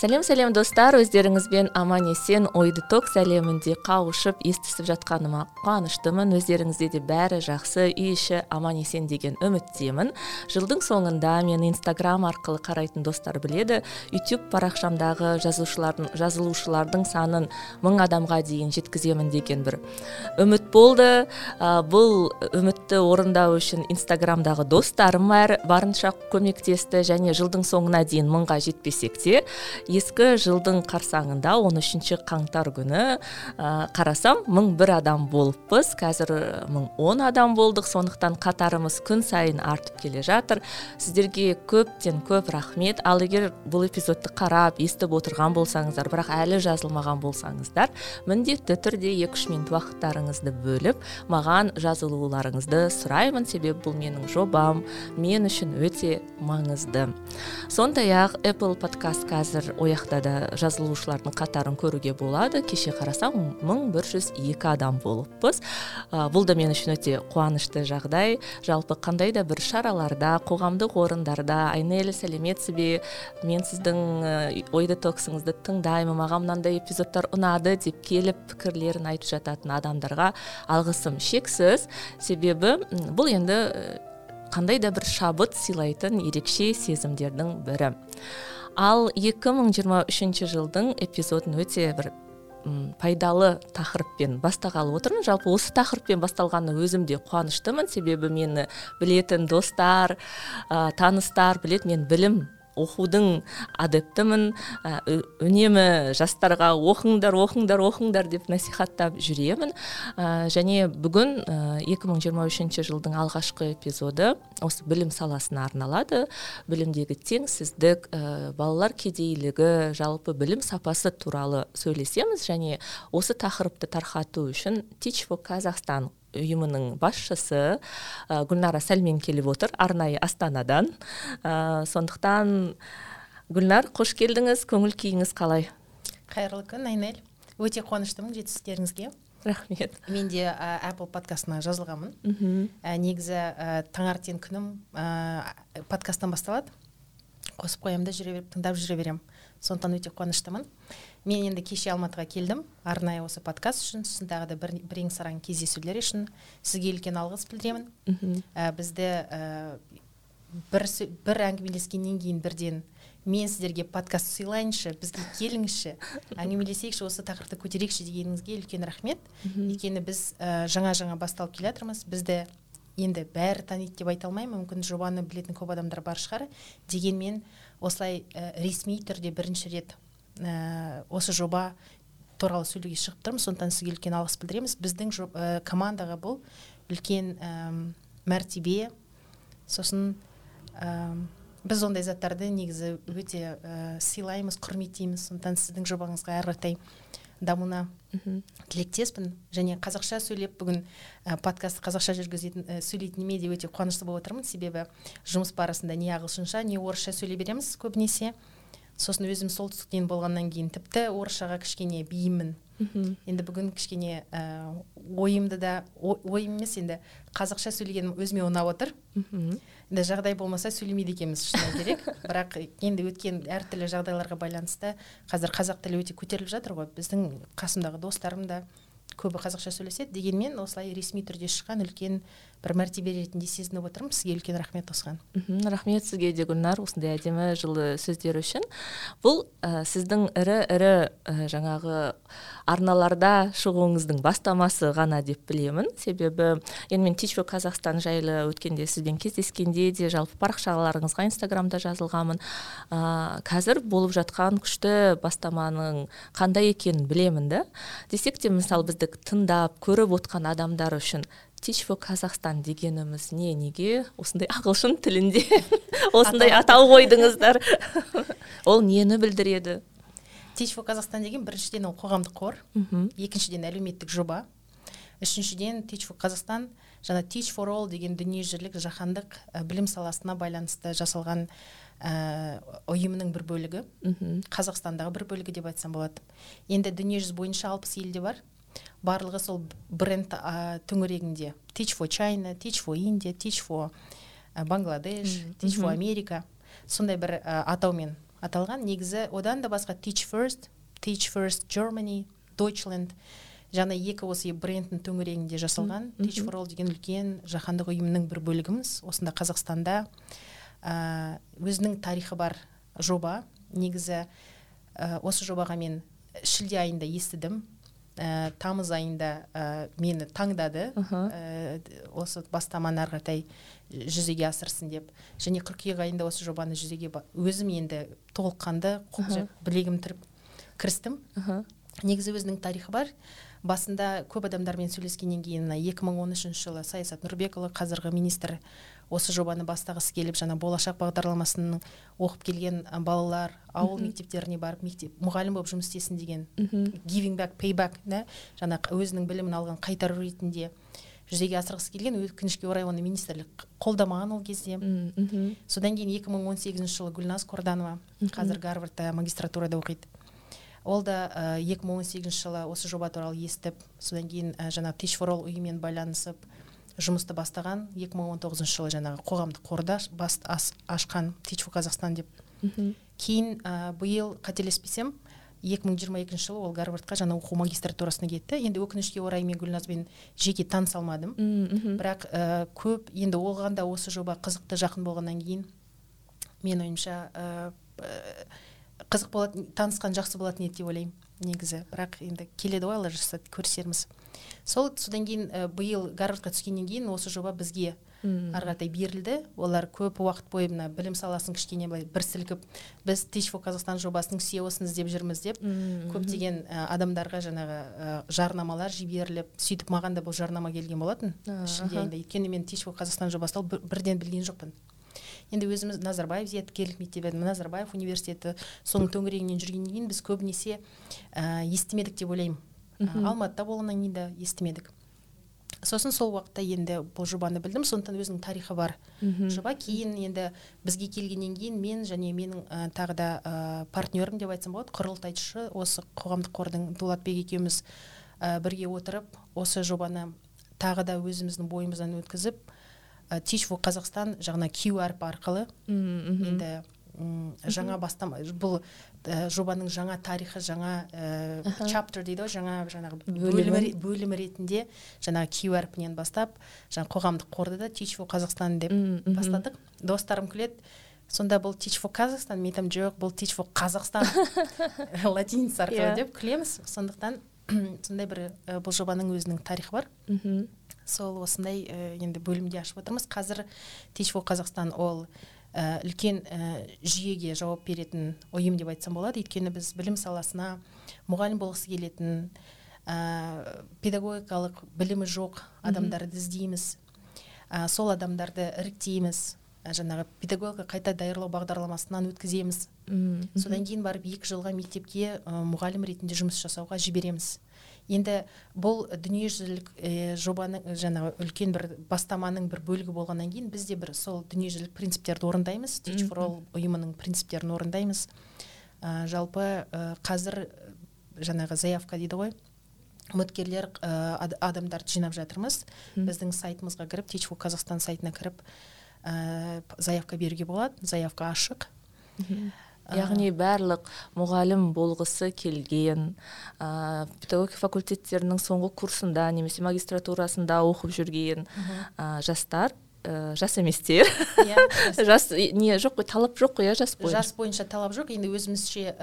Сәлем сәлем достар. Өздеріңізбен аман есен ой детокс әлемінде қауышып естісіп жатқаныма қуаныштымын. Өздеріңізде де бәрі жақсы үй іші аман есен деген үміттемін. Жылдың соңында мені инстаграм арқылы қарайтын достар біледі. Ютуб парақшамдағы жазушылардың жазылушылардың санын мың адамға дейін жеткіземін деген бір үміт болды. Ә, бұл үмітті орындау үшін инстаграмдағы достарым барынша көмектесті және жылдың соңына дейін мыңға жетпесек те ескі жылдың қарсаңында 13 қаңтар күні ә, қарасам мың бір адам болыппыз. Қазір мың он адам болдық. Сондықтан қатарымыз күн сайын артып келе жатыр. Сіздерге көптен көп рахмет. Ал егер бұл эпизодты қарап естіп отырған болсаңыздар бірақ әлі жазылмаған болсаңыздар міндетті түрде екі үш минут уақыттарыңызды бөліп маған жазылуларыңызды сұраймын. Себебі бұл менің жобам. Мен үшін өте маңызды. Сондай ақ apple подкаст қазір ояқта да жазылушылардың қатарын көруге болады. Кеше қарасам мың бір жүз екі адам болыппыз. Ә, бұл да мен үшін өте қуанышты жағдай. Жалпы қандай да бір шараларда қоғамдық орындарда айнель сәлеметсіз бе мен сіздің ой детоксыңызды тыңдаймын маған мынандай эпизодтар ұнады деп келіп пікірлерін айтып жататын адамдарға алғысым шексіз. Себебі бұл енді қандай да бір шабыт сыйлайтын ерекше сезімдердің бірі. Ал 2023 жылдың эпизодын өте бір пайдалы тақырыппен бастағалы отырмын. Жалпы осы тақырыппен басталғанына өзім де қуаныштымын. Себебі мені білетін достар ә, таныстар білет мен білім оқудың адептімін үнемі жастарға оқыңдар оқыңдар оқыңдар деп насихаттап жүремін. Ә, және бүгін ә, 2023 жылдың алғашқы эпизоды осы білім саласына арналады. Білімдегі теңсіздік ә, балалар кедейлігі жалпы білім сапасы туралы сөйлесеміз. Және осы тақырыпты тарқату үшін teach for казахстан ұйымының басшысы ә, гүлнара сәлмен келіп отыр арнайы астанадан. Ә, сондықтан гүлнар қош келдіңіз көңіл күйіңіз қалай? Қайырлы күн айнель. Өте қуаныштымын жетістіктеріңізге. Рахмет. Мен де ә, apple подкастына жазылғанмын. Ә, негізі ә, таңертең күнім ә, подкасттан басталады. Қосып қоямын да жүре беріп тыңдап жүре беремін. Сондықтан өте қуаныштымын. Мен енді кеше алматыға келдім. Арнайы осы подкаст үшін сосын тағы да бір, бірең сараң кездесулер үшін сізге үлкен алғыс білдіремін. Ә, бізді ә, бір, бір әңгімелескеннен кейін бірден мен сіздерге подкаст сыйлайыншы бізге келіңізші әңгімелесейікші осы тақырыпты көтерейікші дегеніңізге үлкен рахмет. Өйткені біз ә, жаңа жаңа басталып келе жатырмыз. Бізді енді бәрі таниды деп айта алмаймын. Мүмкін жобаны білетін көп адамдар бар шығар. Дегенмен осылай ә, ресми түрде бірінші рет ә, осы жоба туралы сөйлеуге шығып тұрмыз сондықтан сізге үлкен алғыс білдіреміз. Біздің ә, командаға бұл үлкен ә, мәртебе. Сосын ә, біз ондай заттарды негізі өте ә, сыйлаймыз құрметтейміз. Сондықтан сіздің жобаңызға әрі қаратай дамуына тілектеспін. Және қазақша сөйлеп бүгін ә, подкастты қазақша жүргізетін ә, сөйлейтініме де өте қуанышты болып отырмын. Себебі жұмыс барысында не ағылшынша не орысша сөйлей береміз көбінесе. Сосын өзім солтүстіктен болғаннан кейін тіпті орысшаға кішкене бейіммін. Енді бүгін кішкене ә, ойымды да ойым емес енді қазақша сөйлегенім өзіме ұнап отыр. Енді жағдай болмаса сөйлемейді екенбіз шыны керек. Бірақ енді өткен әртүрлі жағдайларға байланысты қазір қазақ тілі өте көтеріліп жатыр ғой. Біздің қасымдағы достарым да көбі қазақша сөйлеседі. Дегенмен осылай ресми түрде шыққан үлкен бір мәртебе ретінде сезініп отырмын. Сізге үлкен рахмет осыған. Мхм рахмет сізге де гүлнар осындай әдемі жылы сөздер үшін. Бұл ә, сіздің ірі ірі ә, жаңағы арналарда шығуыңыздың бастамасы ғана деп білемін. Себебі енді мен тичфо қазақстан жайлы өткенде сізбен кездескенде де жалпы парақшаларыңызға инстаграмда жазылғанмын. Ә, қазір болып жатқан күшті бастаманың қандай екенін білемін да. Десек те мысалы бізді тыңдап көріп отқан адамдар үшін teach for казахстан дегеніміз не неге? Осындай ағылшын тілінде осындай атау. қойдыңыздар. Ол нені білдіреді? Teach for казахстан деген біріншіден ол қоғамдық қор екіншіден әлеуметтік жоба үшіншіден teach for қазақстан жаңа teach for all деген дүниежүзілік жаһандық білім саласына байланысты жасалған ә, ұйымның бір бөлігі. Қазақстандағы бір бөлігі деп айтсам болады. Енді дүниежүзі бойынша алпыс елде бар. Барлығы сол бренд ә, төңірегінде. Teach for china teach for india teach for бангладеш teach for америка. Сондай бір ә, атаумен аталған. Негізі одан да басқа teach first teach first germany deutschland. Жаңа екі осы брендтің төңірегінде жасалған. Teach for all деген үлкен жаһандық ұйымның бір бөлігіміз. Осында қазақстанда ә, өзінің тарихы бар жоба. Негізі ә, осы жобаға мен шілде айында естідім. Ә, тамыз айында ә, мені таңдады. Ә, осы бастаманы ары қаратай жүзеге асырсын деп. Және қыркүйек айында осы жобаны жүзеге өзім енді толыққанды білегім түріп кірістім. Негізі өзінің тарихы бар. Басында көп адамдармен сөйлескеннен кейін мына екі мың он үшінші жылы саясат нұрбекұлы қазіргі министр осы жобаны бастағысы келіп жаңа болашақ бағдарламасын оқып келген балалар ауыл мектептеріне барып мектеп мұғалім болып жұмыс істесін деген giving back pay back да? Жаңа өзінің білімін алған қайтару ретінде жүзеге асырғысы келген өкінішке орай оны министрлік қолдамаған ол кезде. Содан кейін 2018 жылы гүлназ қорданова қазір гарвардта магистратурада оқиды. Ол да екі мың он сегізінші жылы осы жоба туралы естіп содан кейін ә, жаңағы teach for all ұйымымен байланысып жұмысты бастаған 2019 жылы жаңағы қоғамдық қорда бас, ас, ашқан for қазақстан деп. Кейін ә, биыл қателеспесем 2022 жылы ол гарвардқа жаңа оқу магистратурасына кетті. Енді өкінішке орай мен гүлназбен жеке таныса алмадым бірақ ә, көп енді оған да осы жоба қызықты жақын болғаннан кейін мен ойымша ә, қызық болады танысқан жақсы болатын еді деп ойлаймын негізі. Бірақ енді келеді ғой алла жазса көрісерміз. Сол содан кейін ә, биыл гарвардқа түскеннен кейін осы жоба бізге ары қаратай берілді. Олар көп уақыт бойы мына білім саласын кішкене былай бір сілкіп біз teach for қазақстан жобасының сеосын іздеп жүрміз деп көптеген ә, адамдарға жаңағы ә, жарнамалар жіберіліп сөйтіп маған да бұл жарнама келген болатын. Шілде айында өйткені мен teach for қазақстан жобасын бірден білген жоқпын. Енді өзіміз назарбаев зияткерлік мектебі назарбаев университеті соның төңірегінен жүргеннен кейін біз көбінесе ә, естімедік деп ойлаймын. Алматыда болғаннан кейін де естімедік. Сосын сол уақытта енді бұл жобаны білдім. Сондықтан өзінің тарихы бар жоба кейін енді бізге келгеннен кейін мен және менің ә, тағы да ә, партнерім деп айтсам болады құрылтайшы осы қоғамдық қордың дулатбек екеуміз ә, бірге отырып осы жобаны тағы да өзіміздің бойымыздан өткізіп teach for қазақстан жағына q әрпі арқылы енді жаңа бастама бұл ә, жобаның жаңа тарихы жаңа ә, чаптер дейді ғой жаңа жаңағы бөлім, бөлім ретінде жаңағы q әрпінен бастап жаңа қоғамдық қорды да teach for қазақстан деп бастадық. Достарым күледі сонда бұл teach for қазақстан мен айтамын жоқ бұл teach for қазақстан латиница арқылы yeah. деп күлеміз. Сондықтан сондай бір ә, бұл жобаның өзінің тарихы бар. Сол осындай ә, енді бөлімде ашып отырмыз. Қазір teach for қазақстан ол ә, үлкен ә, жүйеге жауап беретін ұйым деп айтсам болады. Өйткені біз білім саласына мұғалім болғысы келетін ә, педагогикалық білімі жоқ адамдарды іздейміз. Ә, сол адамдарды іріктейміз. Жаңағы педагогика қайта даярлау бағдарламасынан өткіземіз. Содан кейін барып екі жылға мектепке ә, мұғалім ретінде жұмыс жасауға жібереміз. Енді бұл дүниежүзілік ә, жобаның жаңағы үлкен бір бастаманың бір бөлігі болғаннан кейін біз де бір сол дүниежүзілік принциптерді орындаймыз. Teach for all ұйымының принциптерін орындаймыз. Ә, жалпы ә, қазір жаңағы заявка дейді ғой. Үміткерлер ә, адамдарды жинап жатырмыз. Біздің сайтымызға кіріп teach for қазақстан сайтына кіріп ә, заявка беруге болады. Заявка ашық. Яғни барлық мұғалім болғысы келген ә, педагогика факультеттерінің соңғы курсында немесе магистратурасында оқып жүрген ә, жастар ә, жас еместер. Иә жас. Не жоқ қой талап жоқ қой иә жас бойынша. Жас бойынша талап жоқ. Енді өзімізше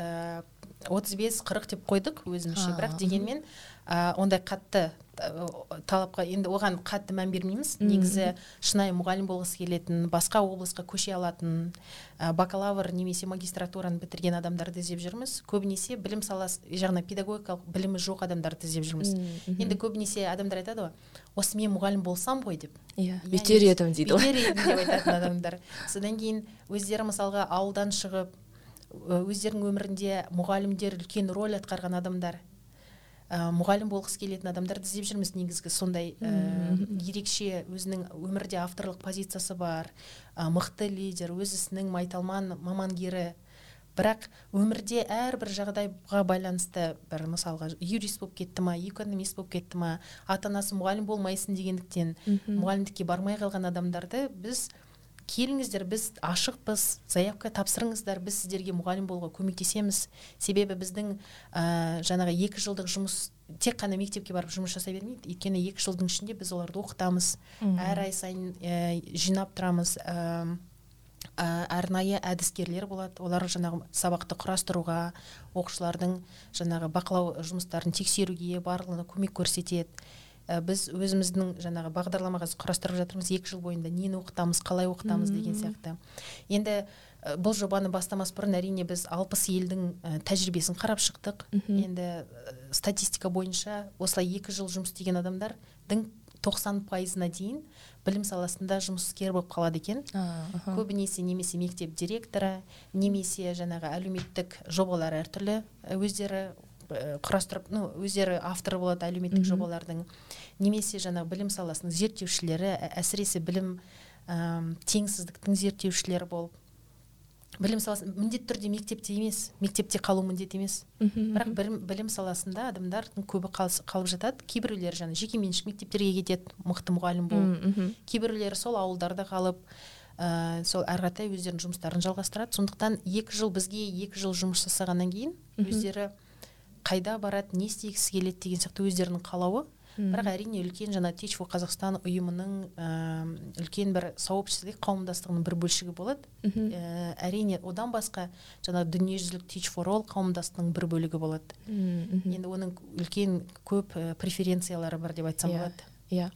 отыз бес қырық деп қойдық өзімізше. Бірақ дегенмен ә, ондай қатты талапқа енді оған қатты мән бермейміз. Негізі шынайы мұғалім болғысы келетін басқа облысқа көше алатын ә, бакалавр немесе магистратураны бітірген адамдарды іздеп жүрміз. Көбінесе білім саласы жағынан педагогикалық білімі жоқ адамдарды іздеп жүрміз. Енді көбінесе адамдар айтады ғой осы мен мұғалім болсам ғой деп. Иә бүйтер едім дейді ғой. бүйтер едім деп айтатын адамдар. Содан кейін өздері мысалға ауылдан шығып өздерінің өмірінде мұғалімдер үлкен рөл атқарған адамдар ә, мұғалім болғысы келетін адамдарды іздеп жүрміз негізгі. Сондай ә, ерекше өзінің өмірде авторлық позициясы бар ә, мықты лидер өз ісінің майталман мамангері. Бірақ өмірде әрбір жағдайға байланысты бір мысалға юрист болып кетті ма экономист болып кетті ма ата анасы мұғалім болмайсың дегендіктен мұғалімдікке бармай қалған адамдарды біз келіңіздер біз ашықпыз заявка тапсырыңыздар біз сіздерге мұғалім болуға көмектесеміз. Себебі біздің ә, жаңағы екі жылдық жұмыс тек қана мектепке барып жұмыс жасай бермейді өйткені екі жылдың ішінде біз оларды оқытамыз. Әр ай сайын ә, жинап тұрамыз. Ә, арнайы әдіскерлер болады. Олар жаңағы сабақты құрастыруға оқушылардың жаңағы бақылау жұмыстарын тексеруге барлығына көмек көрсетеді. Ә, біз өзіміздің жаңағы бағдарламаға құрастырып жатырмыз екі жыл бойында нені оқытамыз қалай оқытамыз деген сияқты. Енді ә, бұл жобаны бастамас бұрын әрине біз алпыс елдің ә, тәжірибесін қарап шықтық. Енді статистика бойынша осылай екі жыл жұмыс істеген адамдардың тоқсан пайызына дейін білім саласында жұмыскер болып қалады екен. Көбінесе немесе мектеп директоры немесе жаңағы әлеуметтік жобалар әртүрлі өздері құрастырып ну өздері авторы болады әлеуметтік жобалардың. Немесе жаңағы білім саласының зерттеушілері әсіресе білім ә, теңсіздіктің зерттеушілері болып. Білім саласы міндетті түрде мектепте емес мектепте қалу міндет емес. Бірақ білім, білім саласында адамдардың көбі қалып жатады. Кейбіреулері жаңағы жекеменшік мектептерге кетеді мықты мұғалім болып. Кейбіреулері сол ауылдарда қалып ә, сол әрі қаратай өздерінің жұмыстарын жалғастырады. Сондықтан екі жыл бізге екі жыл жұмыс жасағаннан кейін өздері қайда барады не істегісі келеді деген сияқты өздерінің қалауы. Бірақ әрине үлкен жаңа for қазақстан ұйымының ә, үлкен бір сообщество қауымдастығының бір бөлшігі болады. Ә, әрине одан басқа жаңа дүниежүзілік teach for all қауымдастығының бір бөлігі болады. Енді оның үлкен көп ә, преференциялары бар деп айтсам иә, болады. иә.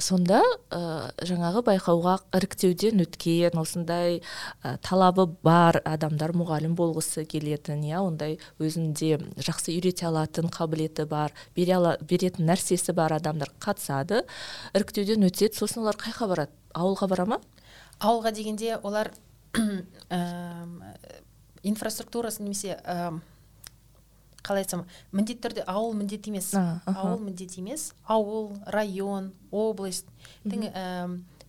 Сонда ә, жаңағы байқауға іріктеуден өткен осындай ә, талабы бар адамдар мұғалім болғысы келетін иә ондай өзінде жақсы үйрете алатын қабілеті бар бере ала, беретін нәрсесі бар адамдар қатысады. Іріктеуден өтеді сосын олар қайқа барады? Ауылға бара ма? Ауылға дегенде олар ә, инфраструктурасы немесе қалай айтсам міндетті түрде ауыл міндет емес. Ауыл міндет емес. Ауыл район область.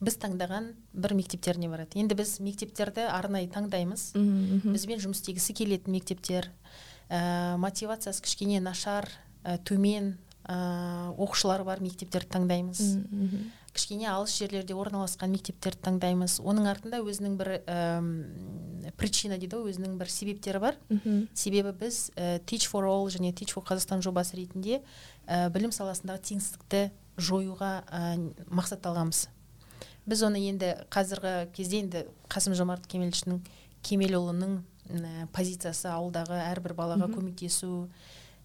Біз таңдаған бір мектептеріне барады. Енді біз мектептерді арнайы таңдаймыз. Бізбен жұмыс істегісі келетін мектептер. Ә, мотивациясы кішкене нашар ә, төмен ә, оқушылар бар мектептерді таңдаймыз. Кішкене алыс жерлерде орналасқан мектептерді таңдаймыз. Оның артында өзінің бір ә, причина дейді ғой өзінің бір себептері бар. Себебі біз ә, teach for all және teach for қазақстан жобасы ретінде ә, білім саласындағы теңсіздікті жоюға ә, мақсатталғанбыз біз оны енді қазіргі кезде енді қасым жомарт кемелұлының кемелұлының ә, позициясы ауылдағы әрбір балаға көмектесу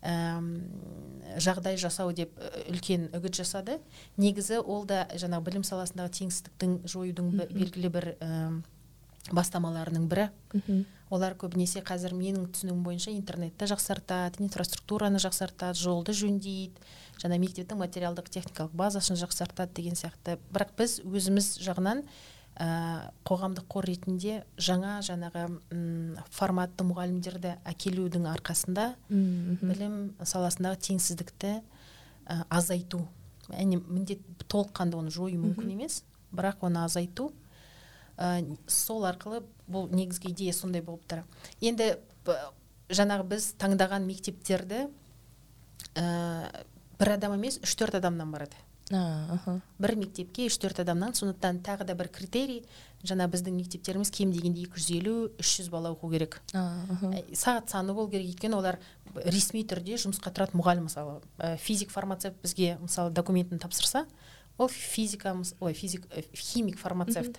жағдай жасау деп үлкен үгіт жасады. Негізі ол да жаңағы білім саласындағы теңсіздіктің жоюдың белгілі бір бастамаларының бірі. Олар көбінесе қазір менің түсінігім бойынша интернетті жақсартады инфраструктураны жақсартады жолды жөндейді жаңа мектептің материалдық техникалық базасын жақсартады деген сияқты. Бірақ біз өзіміз жағынан ә, қоғамдық қор ретінде жаңа жаңағы форматты мұғалімдерді әкелудің арқасында білім саласындағы теңсіздікті ә, азайту. Яғни міндет толыққанды оны жою мүмкін емес бірақ оны азайту ә, сол арқылы бұл негізгі идея сондай болып тұр. Енді жаңағы біз таңдаған мектептерді ә, бір адам емес үш төрт адамнан барады. Бір мектепке үш төрт адамнан сондықтан тағы да бір критерий. Жаңа біздің мектептеріміз кем дегенде екі жүз елу үш жүз бала оқу керек. Сағат саны болу керек. Өйткені олар ресми түрде жұмысқа тұратын мұғалім мысалы физик фармацевт бізге мысалы документін тапсырса ол физика ой физик химик фармацевт.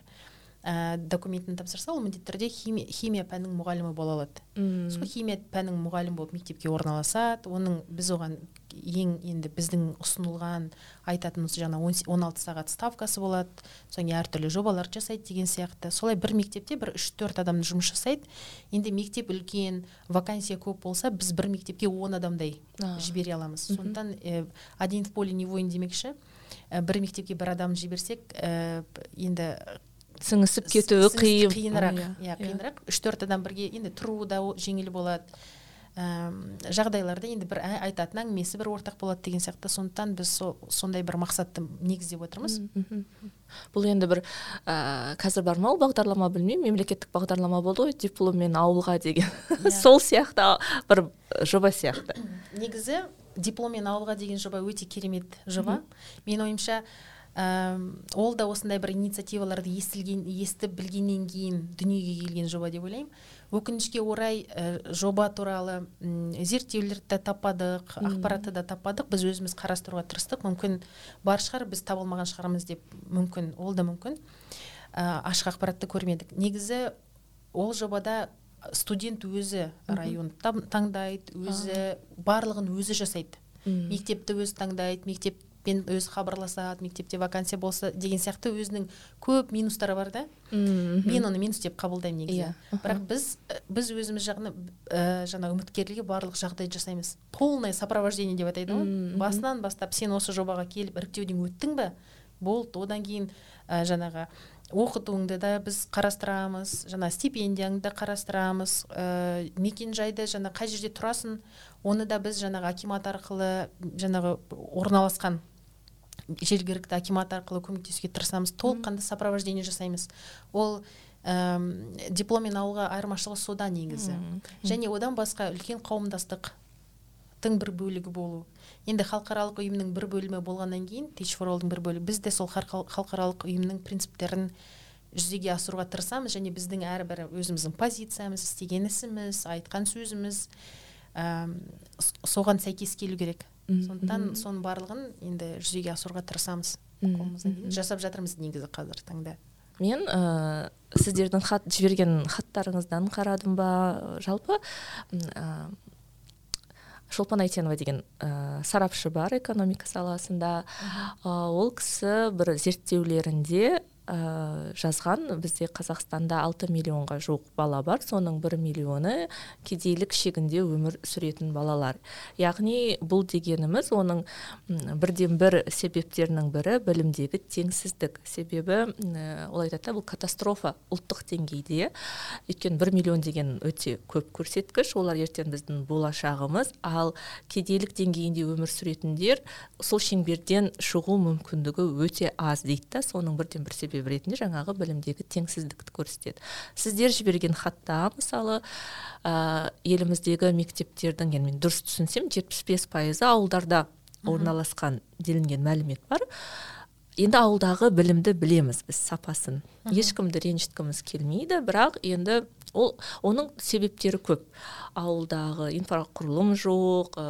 Ә, документін тапсырса ол міндетті түрде химия, химия пәнінің мұғалімі бола алады. Сол химия пәнінің мұғалімі болып мектепке орналасады. Оның біз оған ең енді біздің ұсынылған айтатынымыз жаңа он алты сағат ставкасы болады. Содан кейін әртүрлі жобалар жасайды деген сияқты. Солай бір мектепте бір үш төрт адам жұмыс жасайды. Енді мектеп үлкен вакансия көп болса біз бір мектепке он адамдай жібере аламыз. Сондықтан ә, один в поле не воин демекші. Ә, бір мектепке бір адам жіберсек ә, енді сіңісіп кетуі қиын. қиынырақ. Иә қиынырақ. Үш төрт адам бірге енді тұруы да жеңіл болады. Жағдайларда енді бір айтатын әңгімесі бір ортақ болады деген сияқты. Сондықтан біз сол сондай бір мақсатты негіздеп отырмыз. Бұл енді бір ә, қазір бар ма ол бағдарлама білмеймін. Мемлекеттік бағдарлама болды ғой дипломмен ауылға деген. Yeah. сол сияқты бір жоба сияқты. Негізі дипломмен ауылға деген жоба өте керемет жоба. Менің ойымша ол да осындай бір инициативаларды естілген естіп білгеннен кейін дүниеге келген жоба деп ойлаймын. Өкінішке орай ә, жоба туралы зерттеулерді да таппадық ақпаратты да таппадық біз өзіміз қарастыруға тырыстық. Мүмкін бар шығар біз таба алмаған шығармыз деп мүмкін ол да мүмкін. Ә, ашық ақпаратты көрмедік. Негізі ол жобада студент өзі район таңдайды өзі барлығын өзі жасайды. Мектепті өзі таңдайды мектеп мен өзі хабарласады мектепте вакансия болса деген сияқты өзінің көп минустары бар да. Мен оны минус деп қабылдаймын негізі. Yeah. Иә, бірақ біз біз өзіміз жағына ә, жаңа үміткерлерге барлық жағдайды жасаймыз. Полное сопровождение деп атайды ғой. Басынан бастап сен осы жобаға келіп іріктеуден өттің бе? Болды одан кейін ә, жаңағы оқытуыңды да біз қарастырамыз жаңа стипендияңды да қарастырамыз ә, мекен жайды жаңа қай жерде тұрасың оны да біз жаңағы акимат арқылы жаңағы орналасқан жергілікті акимат арқылы көмектесуге тырысамыз. Толыққанды сопровождение жасаймыз. Ол ә, дипломмен ауылға айырмашылығы сода негізі. Және одан басқа үлкен қауымдастықтың бір бөлігі болу. Енді халықаралық ұйымның бір бөлімі болғаннан кейін for бір бөлігі біз де сол халықаралық ұйымның принциптерін жүзеге асыруға тырысамыз және біздің әрбір өзіміздің позициямыз істеген ісіміз айтқан сөзіміз ә, соған сәйкес келу керек. Сондықтан соның барлығын енді жүзеге асыруға тырысамыз жасап жатырмыз негізі қазіргі таңда. Мен ә, сіздердің хат жіберген хаттарыңыздан қарадым ба? Жалпы ә, шолпан айтенова деген ә, сарапшы бар экономика саласында. Ә, ол кісі бір зерттеулерінде ә, жазған. Бізде қазақстанда 6 миллионға жуық бала бар. Соның бір миллионы кедейлік шегінде өмір сүретін балалар. Яғни бұл дегеніміз оның бірден бір себептерінің бірі білімдегі теңсіздік. Себебі ә, ол айтады бұл катастрофа ұлттық деңгейде. Өйткені бір миллион деген өте көп көрсеткіш. Олар ертең біздің болашағымыз. Ал кедейлік деңгейінде өмір сүретіндер сол шеңберден шығу мүмкіндігі өте аз дейді да. Соның бірден бір себебі себеп ретінде жаңағы білімдегі теңсіздікті көрсетеді. Сіздер жіберген хатта мысалы ә, еліміздегі мектептердің енді мен дұрыс түсінсем жетпіс бес пайызы ауылдарда орналасқан делінген мәлімет бар. Енді ауылдағы білімді білеміз біз сапасын. Ешкімді ренжіткіміз келмейді бірақ енді ол оның себептері көп. Ауылдағы инфрақұрылым жоқ ә,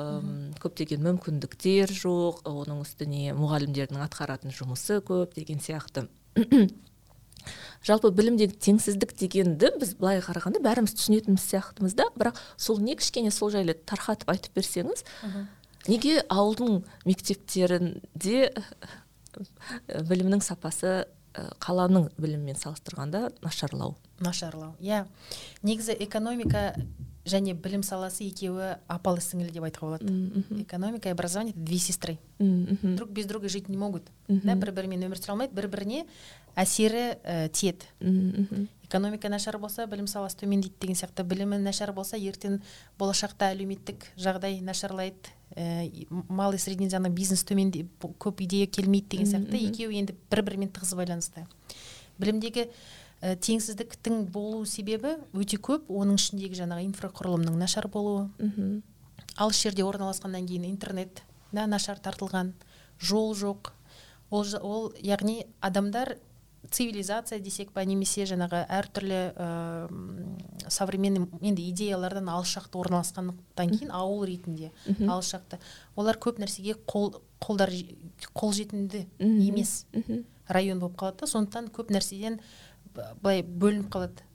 көптеген мүмкіндіктер жоқ оның үстіне мұғалімдердің атқаратын жұмысы көп деген сияқты. жалпы білімдегі теңсіздік дегенді біз былай қарағанда бәріміз түсінетініміз сияқтымыз да. Бірақ сол не кішкене сол жайлы тарқатып айтып берсеңіз неге ауылдың мектептерінде білімнің сапасы қаланың білімімен салыстырғанда нашарлау? Нашарлау. Иә. Негізі экономика және білім саласы екеуі апалы сіңілі деп айтуға болады. Экономика и образование это две сестры. Друг без друга жить не могут. Да бір бірімен өмір сүре алмайды бір біріне әсері ә, тиеді. Экономика нашар болса білім саласы төмендейді деген сияқты. Білімі нашар болса ертең болашақта әлеуметтік жағдай нашарлайды. Ә, малый средний жаңағы бизнес төменде көп идея келмейді деген сияқты. екеуі енді бір бірімен тығыз байланысты білімдегі ә, теңсіздіктің болу себебі өте көп оның ішіндегі жаңағы инфрақұрылымның нашар болуы. Мхм алыс жерде орналасқаннан кейін интернет да нашар тартылған жол жоқ. Ол, ол яғни адамдар цивилизация десек па немесе жаңағы әртүрлі ә, современный енді идеялардан алыс жақта орналасқандықтан кейін ауыл ретінде алыс жақта олар көп нәрсеге қол қолдар қолжетімді емес район болып қалады да сондықтан көп нәрседен былай бөлініп қалады.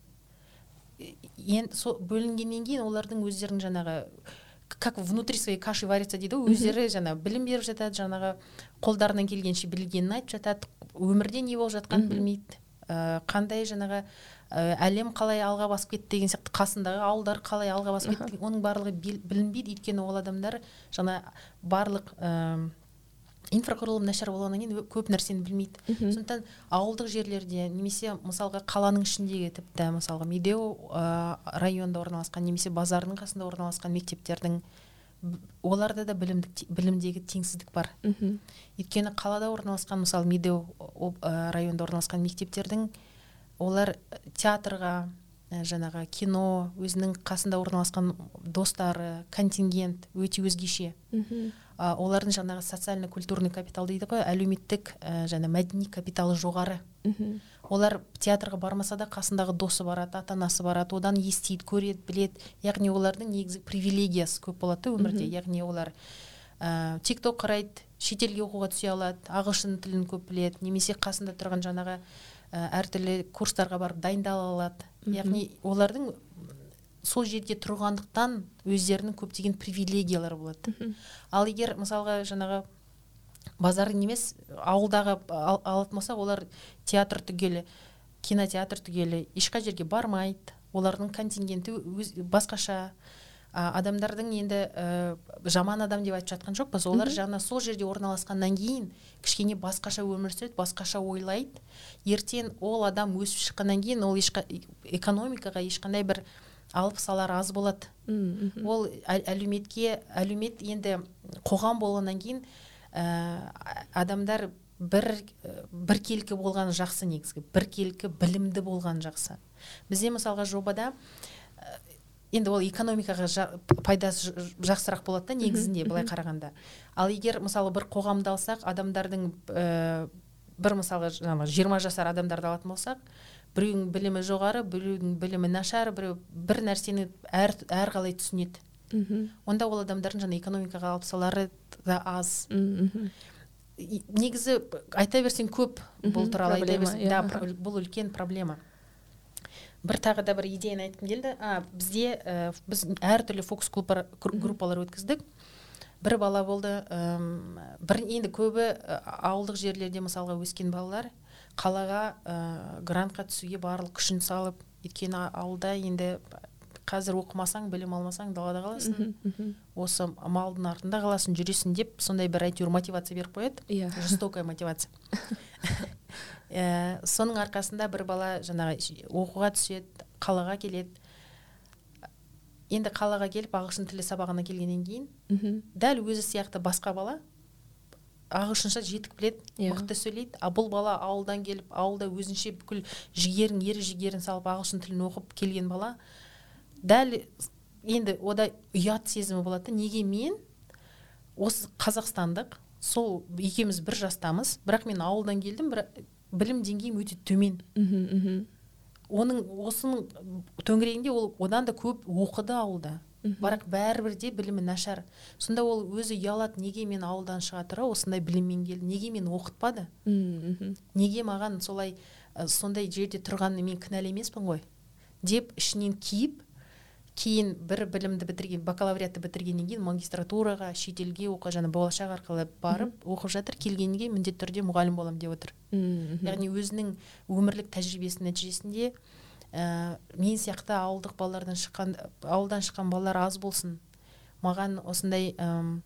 Енді сол бөлінгеннен кейін олардың өздерінің жаңағы как внутри своей каши варится дейді ғой өздері жаңағы білім беріп жатады жаңағы қолдарынан келгенше білгенін айтып жатады өмірде не болып жатқанын білмейді. Ә, қандай жаңағы ә, әлем қалай алға басып кетті деген сияқты қасындағы ауылдар қалай алға басып кетті оның барлығы білінбейді. Өйткені ол адамдар жаңа барлық ә, инфрақұрылым нашар болғаннан кейін көп нәрсені білмейді. Сондықтан ауылдық жерлерде немесе мысалға қаланың ішіндегі тіпті мысалға медеу ә, районында орналасқан немесе базардың қасында орналасқан мектептердің оларда да білімдік, білімдегі теңсіздік бар. Мхм өйткені қалада орналасқан мысалы медеу районында орналасқан мектептердің олар театрға жаңағы кино өзінің қасында орналасқан достары контингент өте өзгеше. Мхм. Олардың жаңағы социально культурный капитал дейді ғой әлеуметтік ә, және мәдени капиталы жоғары. Мхм. Олар театрға бармаса да қасындағы досы барады ата анасы барады одан естиді көреді біледі. Яғни олардың негізі привилегиясы көп болады да өмірде. Яғни олар ә, тик ток қарайды шетелге оқуға түсе алады ағылшын тілін көп біледі немесе қасында тұрған жаңағы ә, әртүрлі курстарға барып дайындала алады. Яғни олардың сол жерде тұрғандықтан өздерінің көптеген привилегиялары болады. Ал егер мысалға жаңағы базардың емес ауылдағы ал, алатын болсақ олар театр түгелі кинотеатр түгелі ешқай жерге бармайды. Олардың контингенті өз, басқаша. Адамдардың енді ә, жаман адам деп айтып жатқан жоқпыз. Олар жаңа сол жерде орналасқаннан кейін кішкене басқаша өмір сүреді басқаша ойлайды. Ертең ол адам өсіп шыққаннан кейін ол ешқа, экономикаға ешқандай бір алып салар аз болады. Ол әлеуметке әлеумет енді қоғам болғаннан кейін ә, адамдар бір біркелкі болған жақсы негізгі. Біркелкі білімді болған жақсы. Бізде мысалға жобада енді ол экономикаға жа, пайдасы жақсырақ болады да негізінде былай қарағанда. Ал егер мысалы бір қоғамды алсақ адамдардың ә, бір мысалға жаңағы жиырма жасар адамдарды алатын болсақ біреудің білімі жоғары біреудің білімі нашар біреу бір нәрсені әр әрқалай түсінеді. Мхм онда ол адамдардың жаңа экономикаға алып салары да аз. Мхм негізі айта берсең көп бұл туралы айта берсең иә, да бұл үлкен проблема. Бір тағы да бір идеяны айтқым келді. А бізде ә, біз әртүрлі фокус группалар өткіздік. Бір бала болды ә, бір енді көбі ауылдық жерлерде мысалға өскен балалар қалаға ә, грантқа түсуге барлық күшін салып өйткені ауылда енді қазір оқымасаң білім алмасаң далада қаласың. Осы малдың артында қаласың жүресің деп сондай бір әйтеуір мотивация беріп қояды. Иә. Жестокая мотивация. ә, соның арқасында бір бала жаңағы оқуға түседі қалаға келеді. Енді қалаға келіп ағылшын тілі сабағына келгеннен кейін дәл өзі сияқты басқа бала ағылшынша жетік біледі yeah. Иә. мықты сөйлейді. А бұл бала ауылдан келіп ауылда өзінше бүкіл жігерін ер жігерін салып ағылшын тілін оқып келген бала. Дәл енді ода ұят сезімі болады. Неге мен? Осы қазақстандық сол екеуміз бір жастамыз. Бірақ мен ауылдан келдім бірақ білім деңгейім өте төмен. Оның осының төңірегінде ол одан да көп оқыды ауылда. Бірақ бәрібір де білімі нашар. Сонда ол өзі ұялады неге мен ауылдан шыға тұра осындай біліммен келдім неге мен оқытпады? Неге маған солай сондай жерде тұрғанына мен кінәлі емеспін ғой? Деп ішінен киіп кейін бір білімді бітірген бакалавриатты бітіргеннен кейін магистратураға шетелге оқу жаңа болашақ арқылы барып оқып жатыр келгеннен кейін міндетті түрде мұғалім боламын деп отыр. Яғни өзінің өмірлік тәжірибесінің нәтижесінде ә, мен сияқты ауылдық балалардан шыққан ауылдан шыққан балалар аз болсын. Маған осындай ә,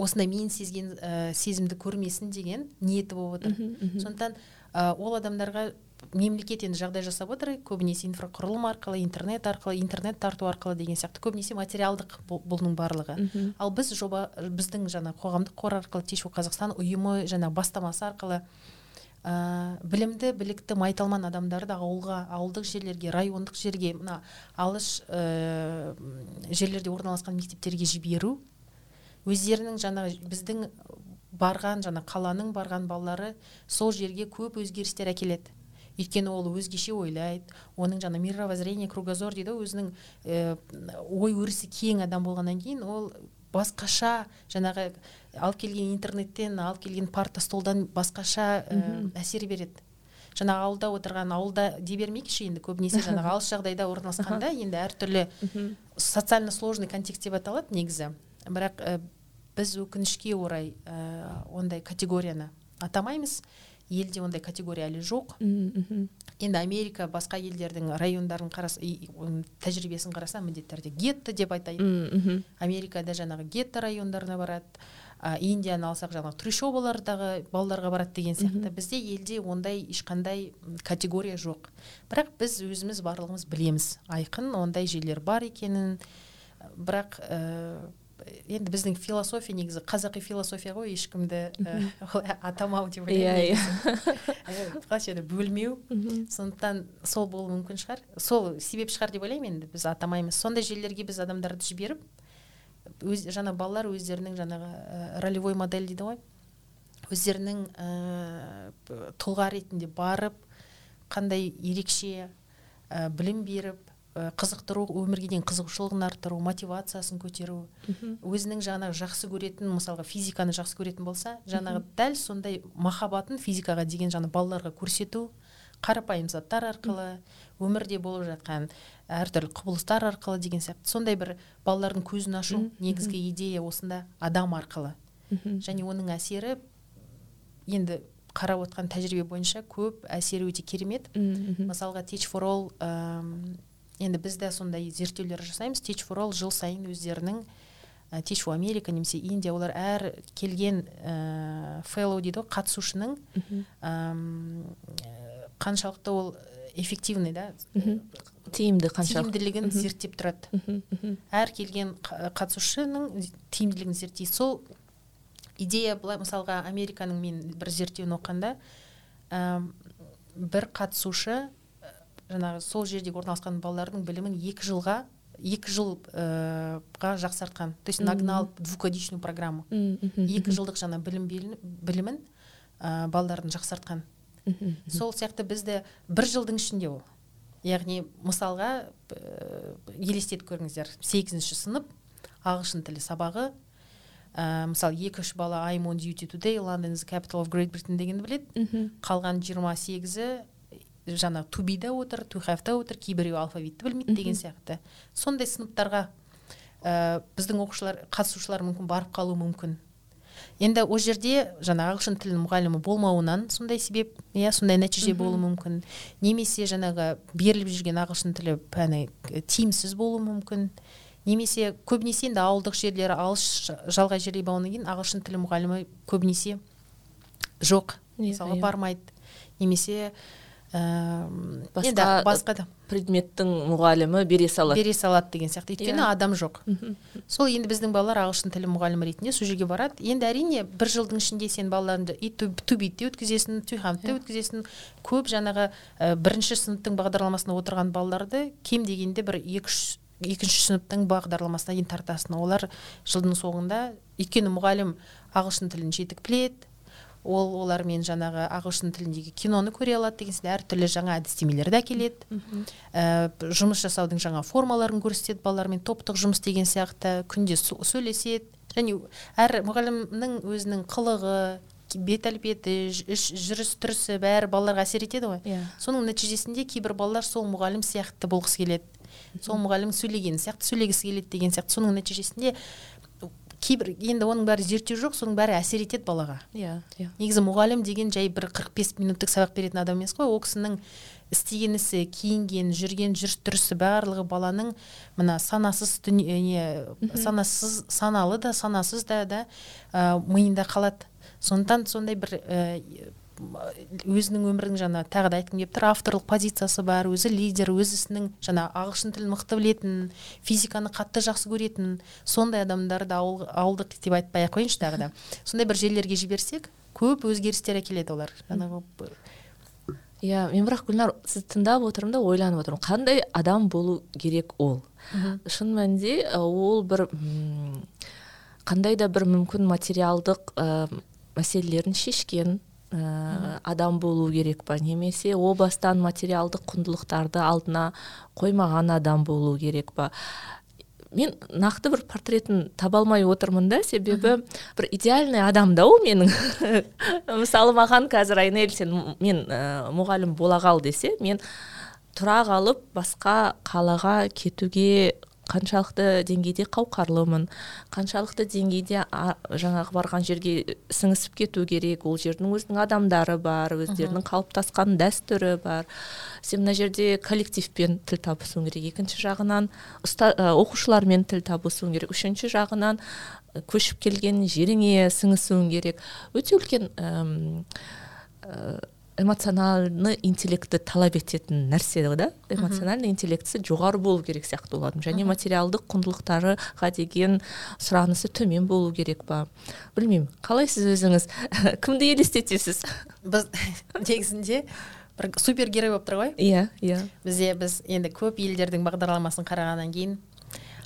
осындай мен сезген ә, сезімді көрмесін деген ниеті болып отыр. Сондықтан ә, ол адамдарға мемлекет енді жағдай жасап отыр. Көбінесе инфрақұрылым арқылы интернет арқылы интернет тарту арқылы деген сияқты көбінесе материалдық бұның барлығы. Ал біз жоба біздің жаңа қоғамдық қор арқылы тешу қазақстан ұйымы жаңа бастамасы арқылы ә, білімді білікті майталман адамдарды ауылға ауылдық жерлерге райондық жерге мына алыс ә, жерлерде орналасқан мектептерге жіберу өздерінің жаңағы біздің барған жаңа қаланың барған балалары сол жерге көп өзгерістер әкеледі. Өйткені ол өзгеше ойлайды. Оның жаңа мировоззрение кругозор дейді өзінің ә, ой өрісі кең адам болғаннан кейін ол басқаша жаңағы алып келген интернеттен алып келген парта столдан басқаша ә, әсер береді. Жаңағы ауылда отырған ауылда дей бермейікші енді көбінесе жаңағы алыс жағдайда орналасқанда енді әртүрлі социально сложный контекст деп аталады негізі. Бірақ ә, біз өкінішке орай ә, ондай категорияны атамаймыз. Елде ондай категория әлі жоқ. Енді америка басқа елдердің райондарын қарас тәжірибесін қараса міндетті түрде гетто деп айтайын. Америкада жаңағы гетто райондарына барады ә, индияны алсақ жаңағы трущобалардағы балаларға барады деген сияқты. Бізде елде ондай ешқандай категория жоқ. Бірақ біз өзіміз барлығымыз білеміз. Айқын ондай жерлер бар екенін. Бірақ ә, енді біздің философия негізі қазақи философия ғой ешкімді ә, атамау деп ойлаймын иә. қалайша еді бөлмеу сондықтан сол болуы мүмкін шығар. Сол себеп шығар деп ойлаймын енді біз атамаймыз. Сондай жерлерге біз адамдарды жіберіп өз жаңа балалар өздерінің жаңағы ә, ролевой модель дейді ғой. Өздерінің ә, тұлға ретінде барып қандай ерекше ә, білім беріп қызықтыру өмірге деген қызығушылығын арттыру мотивациясын көтеру. Өзінің жаңағы жақсы көретін мысалға физиканы жақсы көретін болса жаңағы дәл сондай махаббатын физикаға деген жаңа балаларға көрсету қарапайым заттар арқылы өмірде болып жатқан әртүрлі құбылыстар арқылы деген сияқты сондай бір балалардың көзін ашу негізгі идея осында адам арқылы. Және оның әсері енді қарап отқан тәжірибе бойынша көп әсері өте керемет. Мысалға teach for all енді біз де сондай зерттеулер жасаймыз. Teach for all жыл сайын өздерінің ә, teach for америка немесе индия олар әр келген ә, fellow дейді ғой қатысушының қаншалықты ол эффективный да тиімді қаншалықты. тиімділігін зерттеп тұрады. Әр келген қатысушының тиімділігін зерттейді. Сол идея былай мысалға американың мен бір зерттеуін оқығанда ә, бір қатысушы жаңағы сол жерде орналасқан балалардың білімін екі жылға екі жылға жақсартқан. То есть нагнал двухгодичную программу. Екі жылдық жаңа білім білімін ә, балалардың жақсартқан. Сол сияқты бізде бір жылдың ішінде ол. Яғни мысалға ә, елестетіп көріңіздер. Сегізінші сынып ағылшын тілі сабағы. Ә, мысалы екі үш бала I'm on duty today London is the capital of Great Britain дегенді біледі. Қалған жиырма сегізі жаңағы to be-да отыр to have-да отыр кейбіреуі алфавитті білмейді деген сияқты. Сондай сыныптарға ә, біздің оқушылар қатысушылар мүмкін барып қалуы мүмкін. Енді ол жерде жаңа ағылшын тілінің мұғалімі болмауынан сондай себеп иә сондай нәтиже болуы мүмкін. Немесе жаңағы беріліп жүрген ағылшын тілі пәні тиімсіз болуы мүмкін. Немесе көбінесе енді ауылдық жерлері алыс жалғай жерде болғаннан кейін ағылшын тілі мұғалімі көбінесе жоқ мысалға бармайды. Немесе басқа, енді басқа да. предметтің мұғалімі бере салады. Бере салады деген сияқты. Өйткені yeah. Иә. адам жоқ. Сол енді біздің балалар ағылшын тілі мұғалімі ретінде сол жерге барады. Енді әрине бір жылдың ішінде сен балаларыңды и тубитте өткізесің тюхамтте yeah. өткізесің. Көп жаңағы ә, бірінші сыныптың бағдарламасына отырған балаларды кем дегенде бір екі үш екінші сыныптың бағдарламасына дейін тартасың. Олар жылдың соңында өйткені мұғалім ағылшын тілін жетік біледі ол олармен жаңағы ағылшын тіліндегі киноны көре алады деген секілді әртүрлі жаңа әдістемелерді әкеледі. Ә, жұмыс жасаудың жаңа формаларын көрсетеді балалармен топтық жұмыс деген сияқты күнде сөйлеседі. Және әр мұғалімнің өзінің қылығы бет әлпеті жүріс тұрысы бәрі балаларға әсер етеді ғой. Yeah. Иә. соның нәтижесінде кейбір балалар сол мұғалім сияқты болғысы келеді. Сол мұғалім сөйлеген сияқты сөйлегісі келеді деген сияқты. Соның нәтижесінде кейбір енді оның бәрі зерттеу жоқ соның бәрі әсер етеді балаға. Иә yeah, yeah. негізі мұғалім деген жай бір 45 минуттық сабақ беретін адам емес қой. Ол кісінің істеген ісі киінген жүрген жүріс тұрысы барлығы баланың мына санасыз дүние не санасыз саналы да санасыз да да ә, миында қалады. Сондықтан сондай бір ә, өзінің өмірінің жаңа тағы да айтқым келіп тұр. Авторлық позициясы бар өзі лидер өз ісінің жаңа ағылшын тілін мықты білетін физиканы қатты жақсы көретін сондай адамдарды ауыл, ауылдық деп айтпай ақ қояйыншы тағы да. Сондай бір жерлерге жіберсек көп өзгерістер әкеледі олар. Жаңағы иә мен бірақ гүлнар сізді тыңдап отырмын да ойланып отырмын қандай адам болу керек ол? Шын мәнінде ол бір қандай да бір мүмкін материалдық ә, мәселелерін шешкен ә, адам болу керек па немесе о бастан материалдық құндылықтарды алдына қоймаған адам болу керек па? Мен нақты бір портретін таба алмай отырмын да себебі бір идеальный адам да ол менің. Мысалы маған қазір айнель сен мен ә, мұғалім бола қал десе мен тұра қалып басқа қалаға кетуге қаншалықты деңгейде қауқарлымын қаншалықты деңгейде жаңағы барған жерге сіңісіп кету керек ол жердің өзінің адамдары бар өздерінің қалыптасқан дәстүрі бар. Сен мына жерде коллективпен тіл табысуың керек. Екінші жағынан ұста, оқушылармен тіл табысуың керек. Үшінші жағынан көшіп келген жеріңе сіңісуің керек. Өте үлкен эмоциональный интеллектті талап ететін нәрсе да? Эмоциональный интеллектісі жоғары болу керек сияқты олардың. Және материалдық құндылықтарға деген сұранысы төмен болу керек па? Білмеймін. Қалай сіз өзіңіз? Кімді елестетесіз? Біз негізінде бір супергерой болып тұр ғой. Иә иә. Бізде біз енді көп елдердің бағдарламасын қарағаннан кейін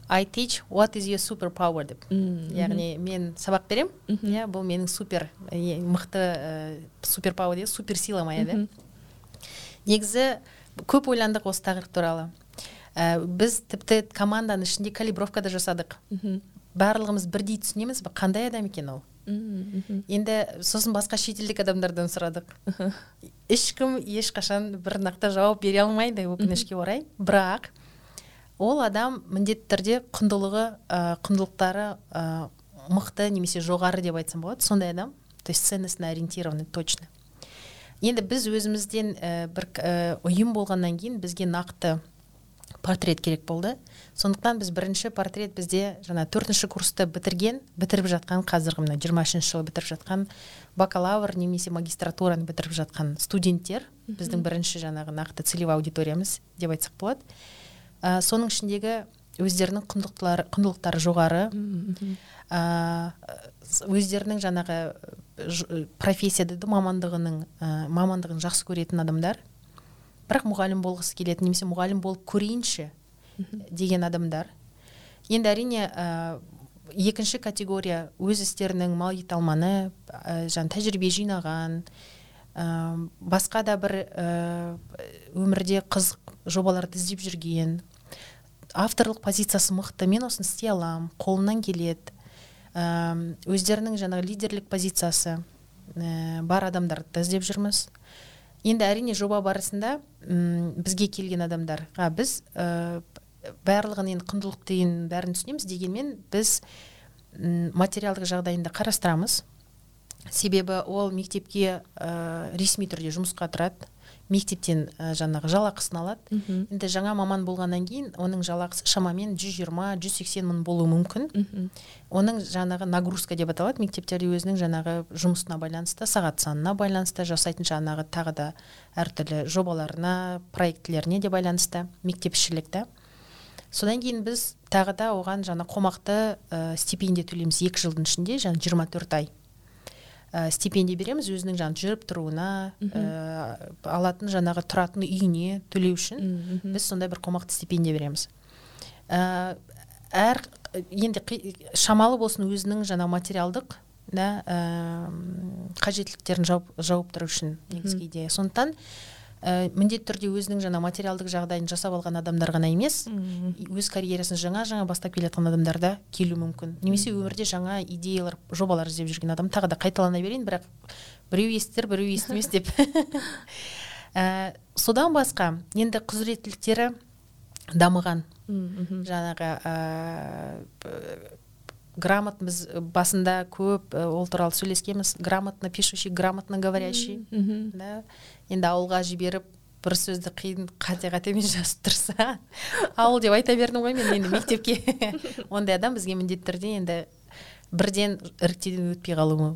I teach what is your super power деп яғни мен сабақ берем иә бұл менің супер мықты ә, супер пауэр дейді супер сила моя да негізі көп ойландық осы тақырып туралы. Ә, біз тіпті команданың ішінде калибровка да жасадық барлығымыз бірдей түсінеміз қандай адам екен ол? Енді сосын басқа шетелдік адамдардан сұрадық. Ешкім ешқашан бір нақты жауап бере алмайды өкінішке орай. Бірақ ол адам міндетті түрде құндылығы ә, құндылықтары ә, мықты немесе жоғары деп айтсам болады. Сондай адам то есть ценностно ориентированный точно. Енді біз өзімізден ә, бір ә, ұйым болғаннан кейін бізге нақты портрет керек болды. Сондықтан біз бірінші портрет бізде жаңа төртінші курсты бітірген бітіріп жатқан қазіргі мына жиырма үшінші жылы бітіріп жатқан бакалавр немесе магистратураны бітіріп жатқан студенттер. Біздің бірінші жаңағы нақты целевой аудиториямыз деп айтсақ болады. Ә, соның ішіндегі өздерінің құндылықтары, құндылықтары жоғары. Ә, өздерінің жаңағы профессия мамандығының ә, мамандығын жақсы көретін адамдар. Бірақ мұғалім болғысы келетін немесе мұғалім болып көрейінші деген адамдар. Енді әрине ә, екінші категория өз істерінің мал ет алманы ә, тәжірибе жинаған ә, басқа да бір ә, өмірде қызық жобаларды іздеп жүрген авторлық позициясы мықты. Мен осыны істей аламын қолымнан келеді. Өздерінің жаңағы лидерлік позициясы ә, бар адамдарды іздеп жүрміз. Енді әрине жоба барысында м бізге келген адамдарға біз ә, барлығын енді құндылық деген бәрін түсінеміз дегенмен біз м материалдық жағдайында қарастырамыз. Себебі ол мектепке ә, ресми түрде жұмысқа тұрады. Мектептен ә, жаңағы жалақысын алады. Енді жаңа маман болғаннан кейін оның жалақысы шамамен 120 180 мың болуы мүмкін. Оның жаңағы нагрузка деп аталады. Мектептерде өзінің жаңағы жұмысына байланысты сағат санына байланысты жасайтын жаңағы тағы да әртүрлі жобаларына проектілеріне де байланысты мектепішілік та содан кейін біз тағы да оған жаңа қомақты ә, стипендия төлейміз екі жылдың ішінде жаңа 24 ай. Ә, стипендия береміз өзінің жаңағы жүріп тұруына ә, алатын жаңағы тұратын үйіне төлеу үшін біз сондай бір қомақты стипендия береміз. Ә, әр енді шамалы болсын өзінің жаңа материалдық да ә, қажеттіліктерін жауып, жауып тұру үшін негізгі идея. Сондықтан ә, міндетті түрде өзінің жаңа материалдық жағдайын жасап алған адамдар ғана емес өз карьерасын жаңа жаңа бастап келе жатқан адамдар да келуі мүмкін. Немесе өмірде жаңа идеялар жобалар іздеп жүрген адам тағы да қайталана берейін бірақ біреу естір біреу естімес деп. Ә, содан басқа енді құзыреттіліктері дамыған. Жаңағы ә, грамотно біз басында көп ол туралы сөйлескенбіз. Грамотно пишущий грамотно говорящий да. Енді ауылға жіберіп бір сөзді қиын қате қатемен жазып тұрса ауыл деп айта бердім ғой мен енді мектепке. Ондай адам бізге міндетті түрде енді бірден іріктеуден өтпей қалуы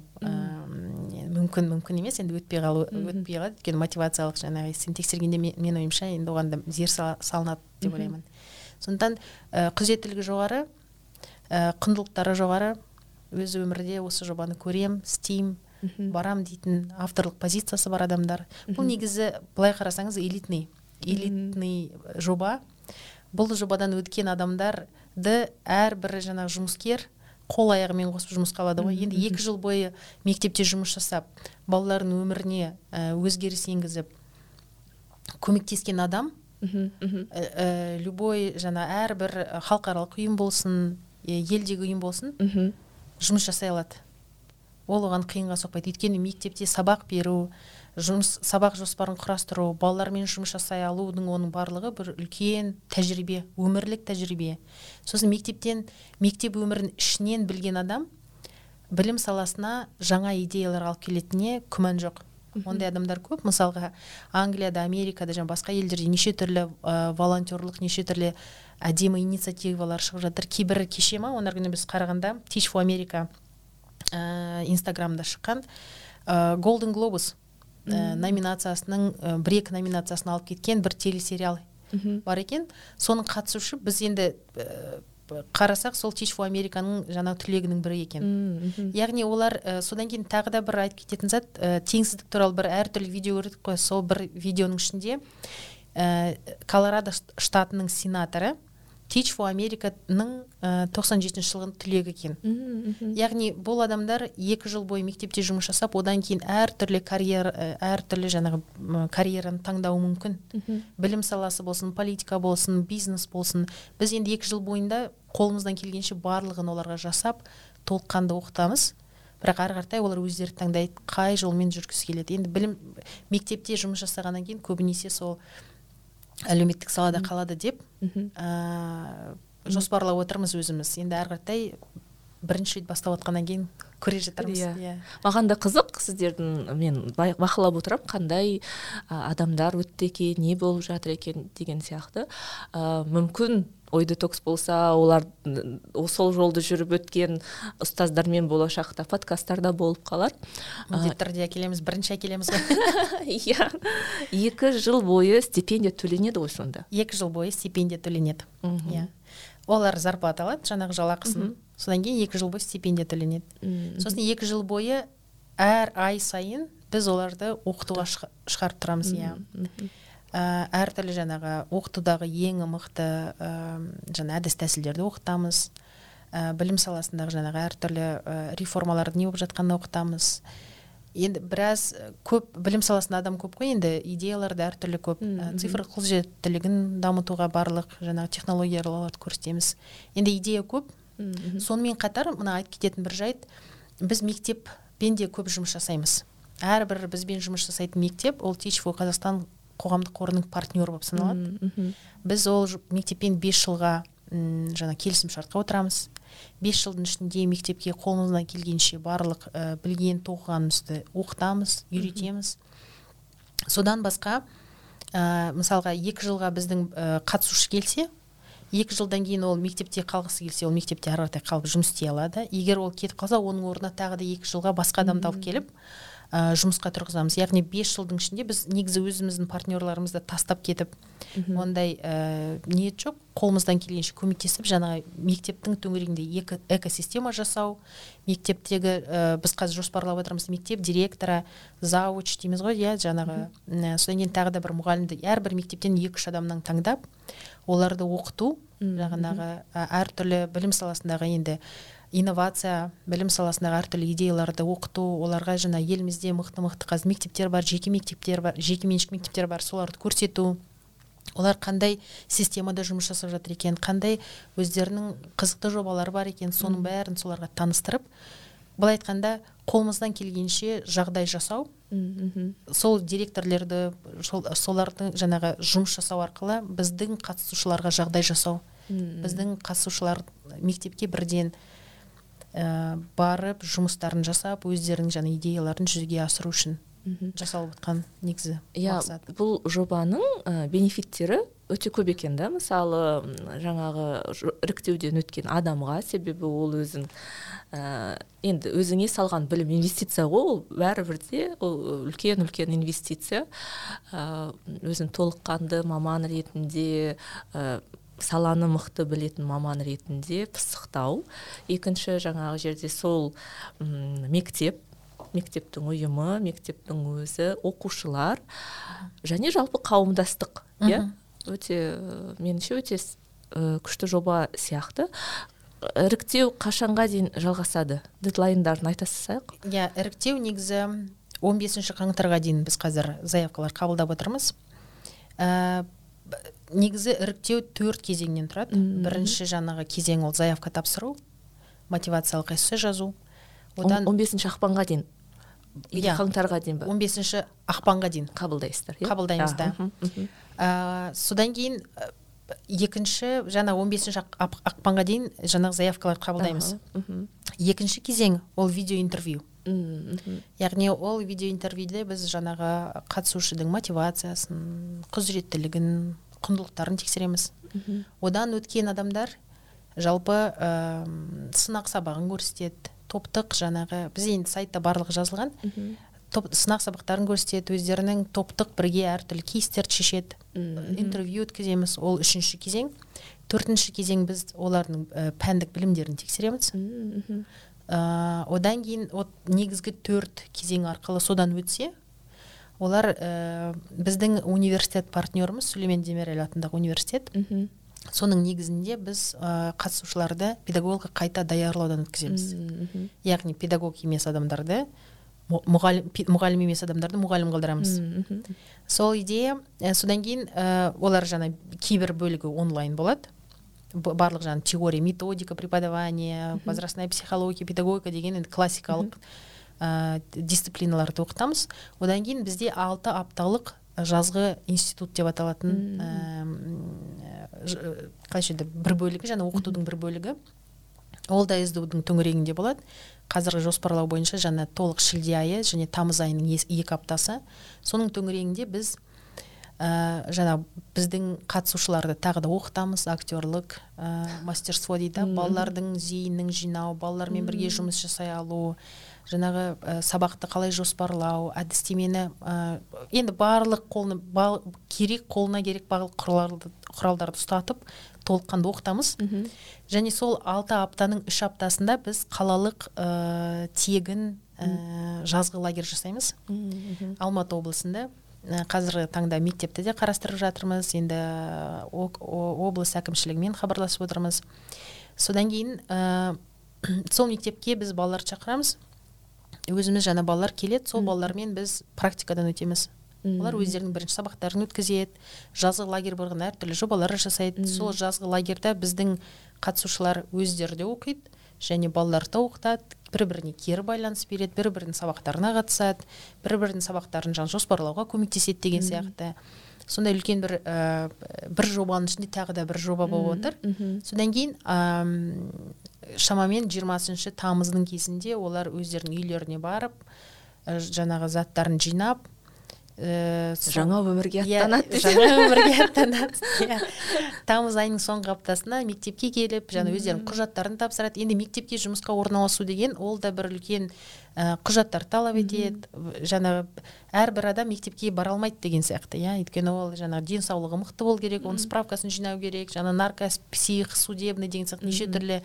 мүмкін мүмкін емес енді өтпей қалу өтпей қалады. Өйткені мотивациялық жаңағы сен тексергенде мен, ойымша енді оған да зер салынады деп ойлаймын. Сондықтан ә, құзыреттілігі жоғары ә, құндылықтары жоғары. Өз өмірде осы жобаны көрем істеймін барам дейтін авторлық позициясы бар адамдар. Бұл негізі былай қарасаңыз элитный элитный жоба. Бұл жобадан өткен адамдарды әрбір жаңағы жұмыскер қол аяғымен қосып жұмысқа алады ғой. Енді екі жыл бойы мектепте жұмыс жасап балалардың өміріне ә, өзгеріс енгізіп көмектескен адам ә, любой жаңа әрбір халықаралық ұйым болсын елдегі ұйым болсын. Жұмыс жасай алады. Ол оған қиынға соқпайды. Өйткені мектепте сабақ беру жұмыс сабақ жоспарын құрастыру балалармен жұмыс жасай алудың оның барлығы бір үлкен тәжірибе өмірлік тәжірибе. Сосын мектептен мектеп өмірін ішінен білген адам білім саласына жаңа идеялар алып келетініне күмән жоқ. Ондай адамдар көп. Мысалға англияда америкада және басқа елдерде неше түрлі ә, волонтерлық неше түрлі әдемі инициативалар шығып жатыр. Кейбірі кеше ма онар күні біз қарағанда teach for america ә, инстаграмда шыққан ә, golden globus ә, номинациясының ә, бір екі номинациясын алып кеткен бір телесериал бар екен. Соның қатысушы біз енді ә, қарасақ сол teach for американың жаңағы түлегінің бірі екен. Яғни олар ә, содан кейін тағы да бір айтып кететін зат ә, теңсіздік туралы бір әртүрлі видео көрдік қой. Сол бір видеоның ішінде ә, колорадо штатының сенаторы teach for американың тоқсан жетінші жылғы түлегі екен. Яғни бұл адамдар екі жыл бойы мектепте жұмыс жасап одан кейін әртүрлі карьера әртүрлі жаңағы карьераны таңдауы мүмкін. Білім саласы болсын политика болсын бизнес болсын. Біз енді екі жыл бойында қолымыздан келгенше барлығын оларға жасап толыққанды оқытамыз. Бірақ ары қаратай олар өздері таңдайды қай жолмен жүргісі келеді. Енді білім мектепте жұмыс жасағаннан кейін көбінесе сол әлеуметтік салада қалады деп ә, жоспарлап отырмыз өзіміз. Енді ары қаратай бірінші рет бастап отқаннан кейін көре жатармыз иә. Yeah. маған да қызық сіздердің мен бақылап отырамын қандай адамдар өтті екен не болып жатыр екен деген сияқты. Ә, мүмкін ой детокс болса олар сол жолды жүріп өткен ұстаздармен болашақта подкасттарда болып қалар. Міндетті түрде әкелеміз бірінші әкелеміз ғой. Иә. Екі жыл бойы стипендия төленеді ғой сонда? Екі жыл бойы стипендия төленеді. Иә. Олар зарплата алады жаңағы жалақысын. Содан кейін екі жыл бойы стипендия төленеді. Сосын екі жыл бойы әр ай сайын біз оларды оқытуға шығарып тұрамыз иә. Ә, әртүрлі жаңағы оқытудағы ең мықты ә, жаңа әдіс тәсілдерді оқытамыз. Ә, білім саласындағы жаңағы әртүрлі ә, реформалардың не болып жатқанын оқытамыз. Енді біраз көп білім саласында адам көп қой енді идеялар да әртүрлі көп ә, цифрлық қолжетімділігін дамытуға барлық жаңағы технологияларды көрсетеміз. Енді идея көп. Сонымен қатар мына айтып кететін бір жайт біз мектеппен де көп жұмыс жасаймыз. Әрбір бізбен жұмыс жасайтын мектеп ол teach for қазақстан қоғамдық қорының партнері болып саналады. Біз ол мектеппен бес жылға м жаңа келісім шартқа отырамыз. Бес жылдың ішінде мектепке қолымыздан келгенше барлық ә, білген тоқығанымызды оқытамыз үйретеміз. Содан басқа ә, мысалға екі жылға біздің ә, қатысушы келсе екі жылдан кейін ол мектепте қалғысы келсе ол мектепте ары қаратай қалып жұмыс істей алады. Егер ол кетіп қалса оның орнына тағы да екі жылға басқа адамды алып келіп ә, жұмысқа тұрғызамыз. Яғни бес жылдың ішінде біз негізі өзіміздің партнерларымызды тастап кетіп ондай ә, ниет жоқ. Қолымыздан келгенше көмектесіп жаңағы мектептің төңірегінде екі экосистема жасау. Мектептегі ә, біз қазір жоспарлап отырмыз мектеп директоры зауч дейміз ғой иә жаңағы ә, содан кейін тағы да бір мұғалімді әрбір мектептен екі үш адамнан таңдап оларды оқыту жаңағы әртүрлі білім саласындағы енді инновация білім саласындағы әртүрлі идеяларды оқыту оларға жаңа елімізде мықты мықты қазір мектептер бар жеке мектептер бар жеке меншік мектептер бар соларды көрсету. Олар қандай системада жұмыс жасап жатыр екен қандай өздерінің қызықты жобалары бар екен соның бәрін соларға таныстырып былай айтқанда қолымыздан келгенше жағдай жасау. Сол директорлерді сол, солардың жаңағы жұмыс жасау арқылы біздің қатысушыларға жағдай жасау. Біздің қатысушылар мектепке бірден ә, барып жұмыстарын жасап өздерінің жаңа идеяларын жүзеге асыру үшін жасалып жатқан негізі иә бұл жобаның ә, бенефиттері өте көп екен да. Мысалы жаңағы іріктеуден өткен адамға себебі ол өзін ә, енді өзіңе салған білім инвестиция ғой ол. Бәрібір де ол үлкен үлкен инвестиция. Ә, өзін толыққанды маман ретінде ә, саланы мықты білетін маман ретінде пысықтау. Екінші жаңағы жерде сол мектеп мектептің ұйымы мектептің өзі оқушылар және жалпы қауымдастық иә? Өте меніңше өте күшті жоба сияқты. Іріктеу қашанға дейін жалғасады? Дедлайндарын айта салсақ иә іріктеу негізі 15 бесінші қаңтарға дейін біз қазір заявкалар қабылдап отырмыз. Ә, негізі іріктеу төрт кезеңнен тұрады. Бірінші жаңағы кезең ол заявка тапсыру мотивациялық эссе жазу. Одан он бесінші ақпанға дейін? Иә. қаңтарға дейін ба 15 ақпанға дейін. Қабылдайсыздар иә? Қабылдаймыз да. Ә, содан кейін ә, екінші жаңа 15 ақ- ақ- ақпанға дейін жаңағы заявкаларды қабылдаймыз. Екінші кезең ол видео интервью яғни ол видео интервьюде біз жаңағы қатысушының мотивациясын құзыреттілігін құндылықтарын тексереміз. Одан өткен адамдар жалпы ә, сынақ сабағын көрсетеді топтық жаңағы біз енді сайтта барлығы жазылған. Топ, сынақ сабақтарын көрсетеді өздерінің топтық бірге әртүрлі кейстерді шешеді интервью өткіземіз ол үшінші кезең. Төртінші кезең біз олардың ә, пәндік білімдерін тексереміз. Ә, одан кейін от, негізгі төрт кезең арқылы содан өтсе олар ә, біздің университет партнеріміз сүлеймен демирель атындағы университет. Мхм. соның негізінде біз ә, қатысушыларды педагогқа қайта даярлаудан өткіземіз. Мхм. яғни педагог емес адамдарды мұғалім мұғалім емес адамдарды мұғалім қылдырамыз сол идея ә, содан кейін ә, олар жаңа кейбір бөлігі онлайн болады. Барлық жаңа теория методика преподавания возрастная психология педагогика деген енді классикалық ә, дисциплиналарды оқытамыз. Одан кейін бізде алты апталық жазғы институт деп аталатын ә, қалайша еді? бір бөлігі жаңа оқытудың бір бөлігі. Ол да сду дың төңірегінде болады. Қазіргі жоспарлау бойынша жаңа толық шілде айы және тамыз айының екі аптасы. Соның төңірегінде біз ә, жаңа біздің қатысушыларды тағы да оқытамыз. Актерлік ә, мастерство дейді. Балалардың зейінін жинау балалармен бірге жұмыс жасай алу жаңағы ә, сабақты қалай жоспарлау әдістемені ә, енді барлық қолына бал, керек қолына керек барлық құралдарды, құралдарды ұстатып толыққанды оқытамыз. Және сол алты аптаның үш аптасында біз қалалық ә, тегін ә, жазғы лагерь жасаймыз. Алматы облысында. Қазіргі таңда мектепті де қарастырып жатырмыз. Енді о- о- облыс әкімшілігімен хабарласып отырмыз. Содан кейін ә, сол мектепке біз балаларды шақырамыз. Өзіміз жаңа балалар келеді сол балалармен біз практикадан өтеміз. Олар өздерінің бірінші сабақтарын өткізеді жазғы лагерь бұрын әртүрлі жобалар жасайды. Сол жазғы лагерьда біздің қатысушылар өздері де оқиды және балаларды да оқытады бір біріне кері байланыс береді бір бірінің сабақтарына қатысады бір бірінің сабақтарын жаңа жоспарлауға көмектеседі деген сияқты. Сондай үлкен бір ә, бір жобаның ішінде тағы да бір жоба болып отыр Мхм. содан кейін ам, шамамен 20 тамыздың кезінде олар өздерінің үйлеріне барып ә, жаңағы заттарын жинап ә, жаңа өмірге аттанады десе. жаңа өмірге аттанады иә. тамыз айының соңғы аптасына мектепке келіп жаңа өздерінің құжаттарын тапсырады. Енді мектепке жұмысқа орналасу деген ол да бір үлкен ә, құжаттар талап етеді. Жаңа әрбір адам мектепке бара алмайды деген сияқты иә. Өйткені ол жаңа денсаулығы мықты болу керек оның справкасын жинау керек жаңа наркос псих судебный деген сияқты неше түрлі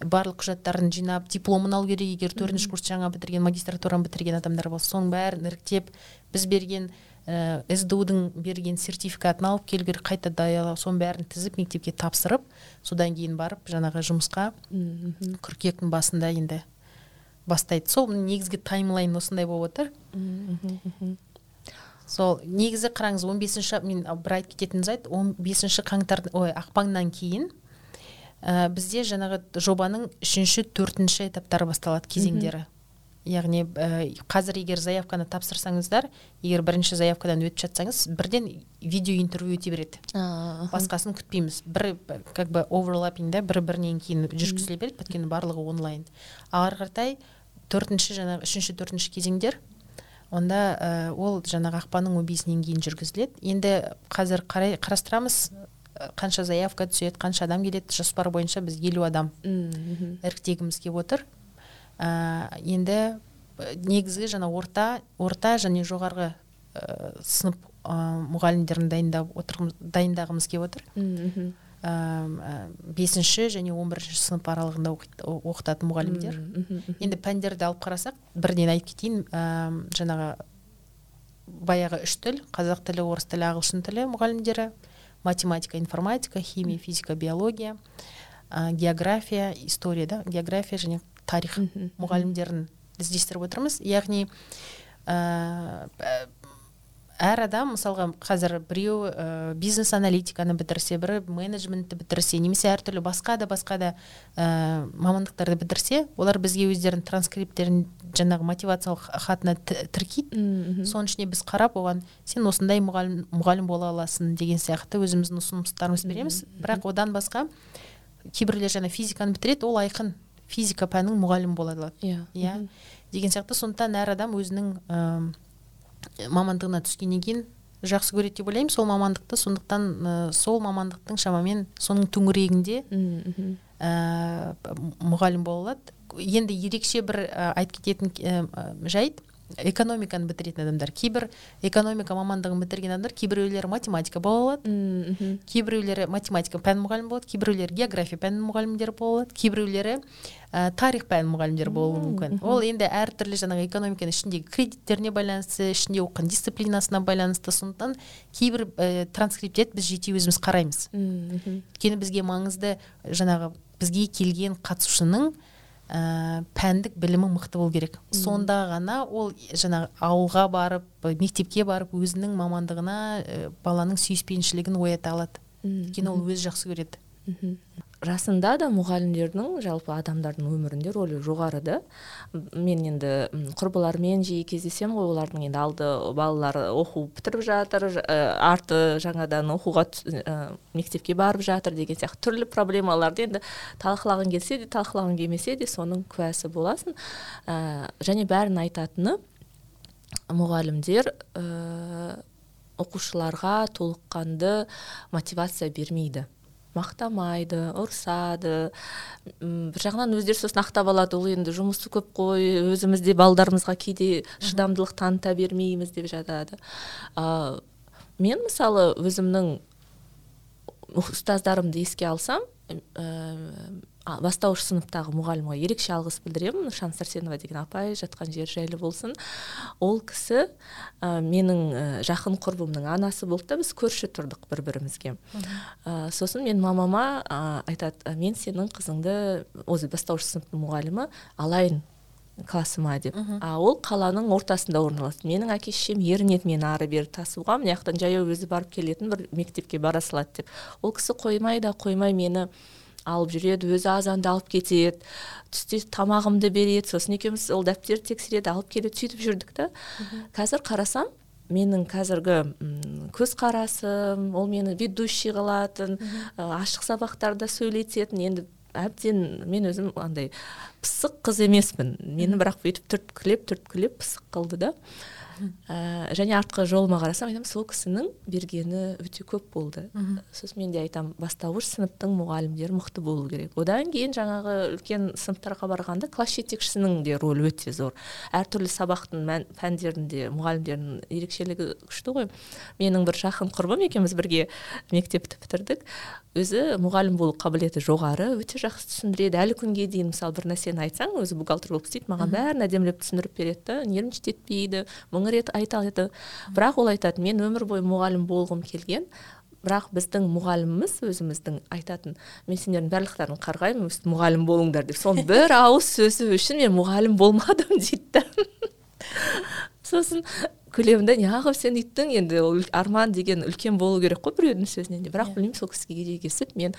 барлық құжаттарын жинап дипломын алу керек егер төртінші курс жаңа бітірген магистратураны бітірген адамдар болса соның бәрін іріктеп біз берген ә, сду дың берген сертификатын алып келу керек қайта даярлау соның бәрін тізіп мектепке тапсырып содан кейін барып жаңағы жұмысқа қыркүйектің басында енді бастайды. Сол негізгі таймлайн осындай болып отыр. Сол негізі қараңыз 15 бесінші мен бір айтып кететін жайт он бесінші қаңтар ой ақпаннан кейін ә, бізде жаңағы жобаның үшінші төртінші этаптары басталады кезеңдері. Яғни ә, қазір егер заявканы тапсырсаңыздар егер бірінші заявкадан өтіп жатсаңыз бірден видео интервью өте береді. А, басқасын күтпейміз. Бір как бы оверлаппинг да бір бірінен кейін жүргізіле береді өйткені барлығы онлайн. Ал ары қаратай төртінші жаңағы үшінші төртінші кезеңдер онда ә, ол жаңағы ақпанның он бесінен кейін жүргізіледі. Енді қазір қарай қарастырамыз қанша заявка түседі қанша адам келеді жоспар бойынша біз елу адам іріктегіміз келіп отыр. Ә, енді негізгі жаңа орта орта және жоғарғы ә, сынып ә, мұғалімдерін дайындап отыр. Дайындағымыз келіп отыр Мхм. ә, бесінші және он бірінші сынып аралығында оқытатын мұғалімдер. Енді пәндерді алып қарасақ бірден айтып кетейін ә, жаңағы баяғы үш тіл қазақ тілі орыс тілі ағылшын тілі мұғалімдері. математика информатика химия физика биология ә, география история да география және тарих Мхм. мұғалімдерін іздестіріп отырмыз яғни ә, ә, әр адам мысалға қазір біреу ә, бизнес аналитиканы бітірсе бірі менеджментті бітірсе немесе әртүрлі басқа да басқа да ә, мамандықтарды бітірсе олар бізге өздерінің транскрипттерін жаңағы мотивациялық хатына тіркейді. Соның ішіне біз қарап оған сен осындай мұғалім, мұғалім бола аласың деген сияқты өзіміздің ұсыныстарымызды береміз. бірақ одан басқа кейбіреулер жаңа физиканы бітіреді ол айқын физика пәнінің мұғалімі бола алады. Иә иә. деген сияқты. Сондықтан әр адам өзінің ә, мамандығына түскеннен кейін жақсы көреді деп ойлаймын. Сол мамандықты сондықтан ә, сол мамандықтың шамамен соның төңірегінде ә, мұғалім бола алады. Енді ерекше бір ә, айтып кететін ә, жайт. Экономиканы бітіретін адамдар кейбір экономика мамандығын бітірген адамдар кейбіреулері математика бола алады. Кейбіреулері математика пән мұғалімі болады кейбіреулері география пәнінің мұғалімдері бола алады кейбіреулері ә, тарих пәнінің мұғалімдері болуы мүмкін. ол енді әртүрлі жаңағы экономиканың ішіндегі кредиттеріне байланысты ішінде оқыған дисциплинасына байланысты. Сондықтан кейбір ә, транскрипттерді біз жете өзіміз қараймыз. Өйткені бізге маңызды жаңағы бізге келген қатысушының ә, пәндік білімі мықты болу керек. Сонда ғана ол жаңағы ауылға барып мектепке барып өзінің мамандығына ә, баланың сүйіспеншілігін оята алады. Өйткені ол өзі жақсы көреді. Расында да мұғалімдердің жалпы адамдардың өмірінде рөлі жоғары да. Мен енді құрбылармен жиі кездесемін ғой олардың енді алды балалары оқу бітіріп жатыр арты жаңадан оқуға мектепке барып жатыр деген сияқты түрлі проблемаларды енді талқылағың келсе де талқылағың келмесе де соның куәсі боласың. Ә, және бәрін айтатыны мұғалімдер ә, оқушыларға толыққанды мотивация бермейді. Мақтамайды ұрсады. Бір жағынан өздері сосын ақтап алады ол енді жұмысы көп қой өзіміз де балдарымызға кейде шыдамдылық таныта бермейміз деп жатады. Ә, мен мысалы өзімнің ұстаздарымды еске алсам бастауыш сыныптағы мұғалімге ерекше алғыс білдіремін. Шан сәрсенова деген апай жатқан жері жайлы болсын. Ол кісі ә, менің жақын құрбымның анасы болды да біз көрші тұрдық бір бірімізге ә, сосын мен мамама ә, айтады мен сенің қызыңды өзі бастауыш сыныптың мұғалімі алайын классыма деп. А ол қаланың ортасында орналасты. Менің әке шешем ерінеді мені ары бері тасуға. Мына жақтан жаяу өзі барып келетін бір мектепке бара салады деп. Ол кісі қоймай да қоймай мені алып жүреді өзі азанды алып кетеді. Түсте тамағымды береді сосын екеуміз ол дәптерді тексереді алып келеді сөйтіп жүрдік та. Қазір қарасам менің қазіргі көзқарасым ол мені ведущий қылатын ашық сабақтарда сөйлететін енді әбден мен өзім андай пысық қыз емеспін. Мені бірақ бүйтіп түрткілеп түрткілеп пысық қылды да. Ә, және артқы жолыма қарасам айтамын сол кісінің бергені өте көп болды сосын мен де айтамын бастауыш сыныптың мұғалімдері мықты болу керек одан кейін жаңағы үлкен сыныптарға барғанда класс жетекшісінің де рөлі өте зор. Әртүрлі сабақтың мән, пәндерінде мұғалімдердің ерекшелігі күшті ғой. Менің бір жақын құрбым екеуміз бірге мектепті бітірдік. Өзі мұғалім болу қабілеті жоғары өте жақсы түсіндіреді. Әлі күнге дейін мысалы бір нәрсені айтсаң өзі бухгалтер болып істейді маған бәрін әдемілеп түсіндіріп береді да нервничать етпейді мың рет айтады бірақ ол айтады мен өмір бойы мұғалім болғым келген бірақ біздің мұғаліміміз өзіміздің айтатын мен сендердің барлықтарың қарғаймын мұғалім болыңдар деп соның бір ауыз сөзі үшін мен мұғалім болмадым дейді. Да сосын күлемін да неғып сен үйттің енді ол арман деген үлкен болу керек қой біреудің сөзінен де бірақ иә. білмеймін сол кісіге кездесіп мен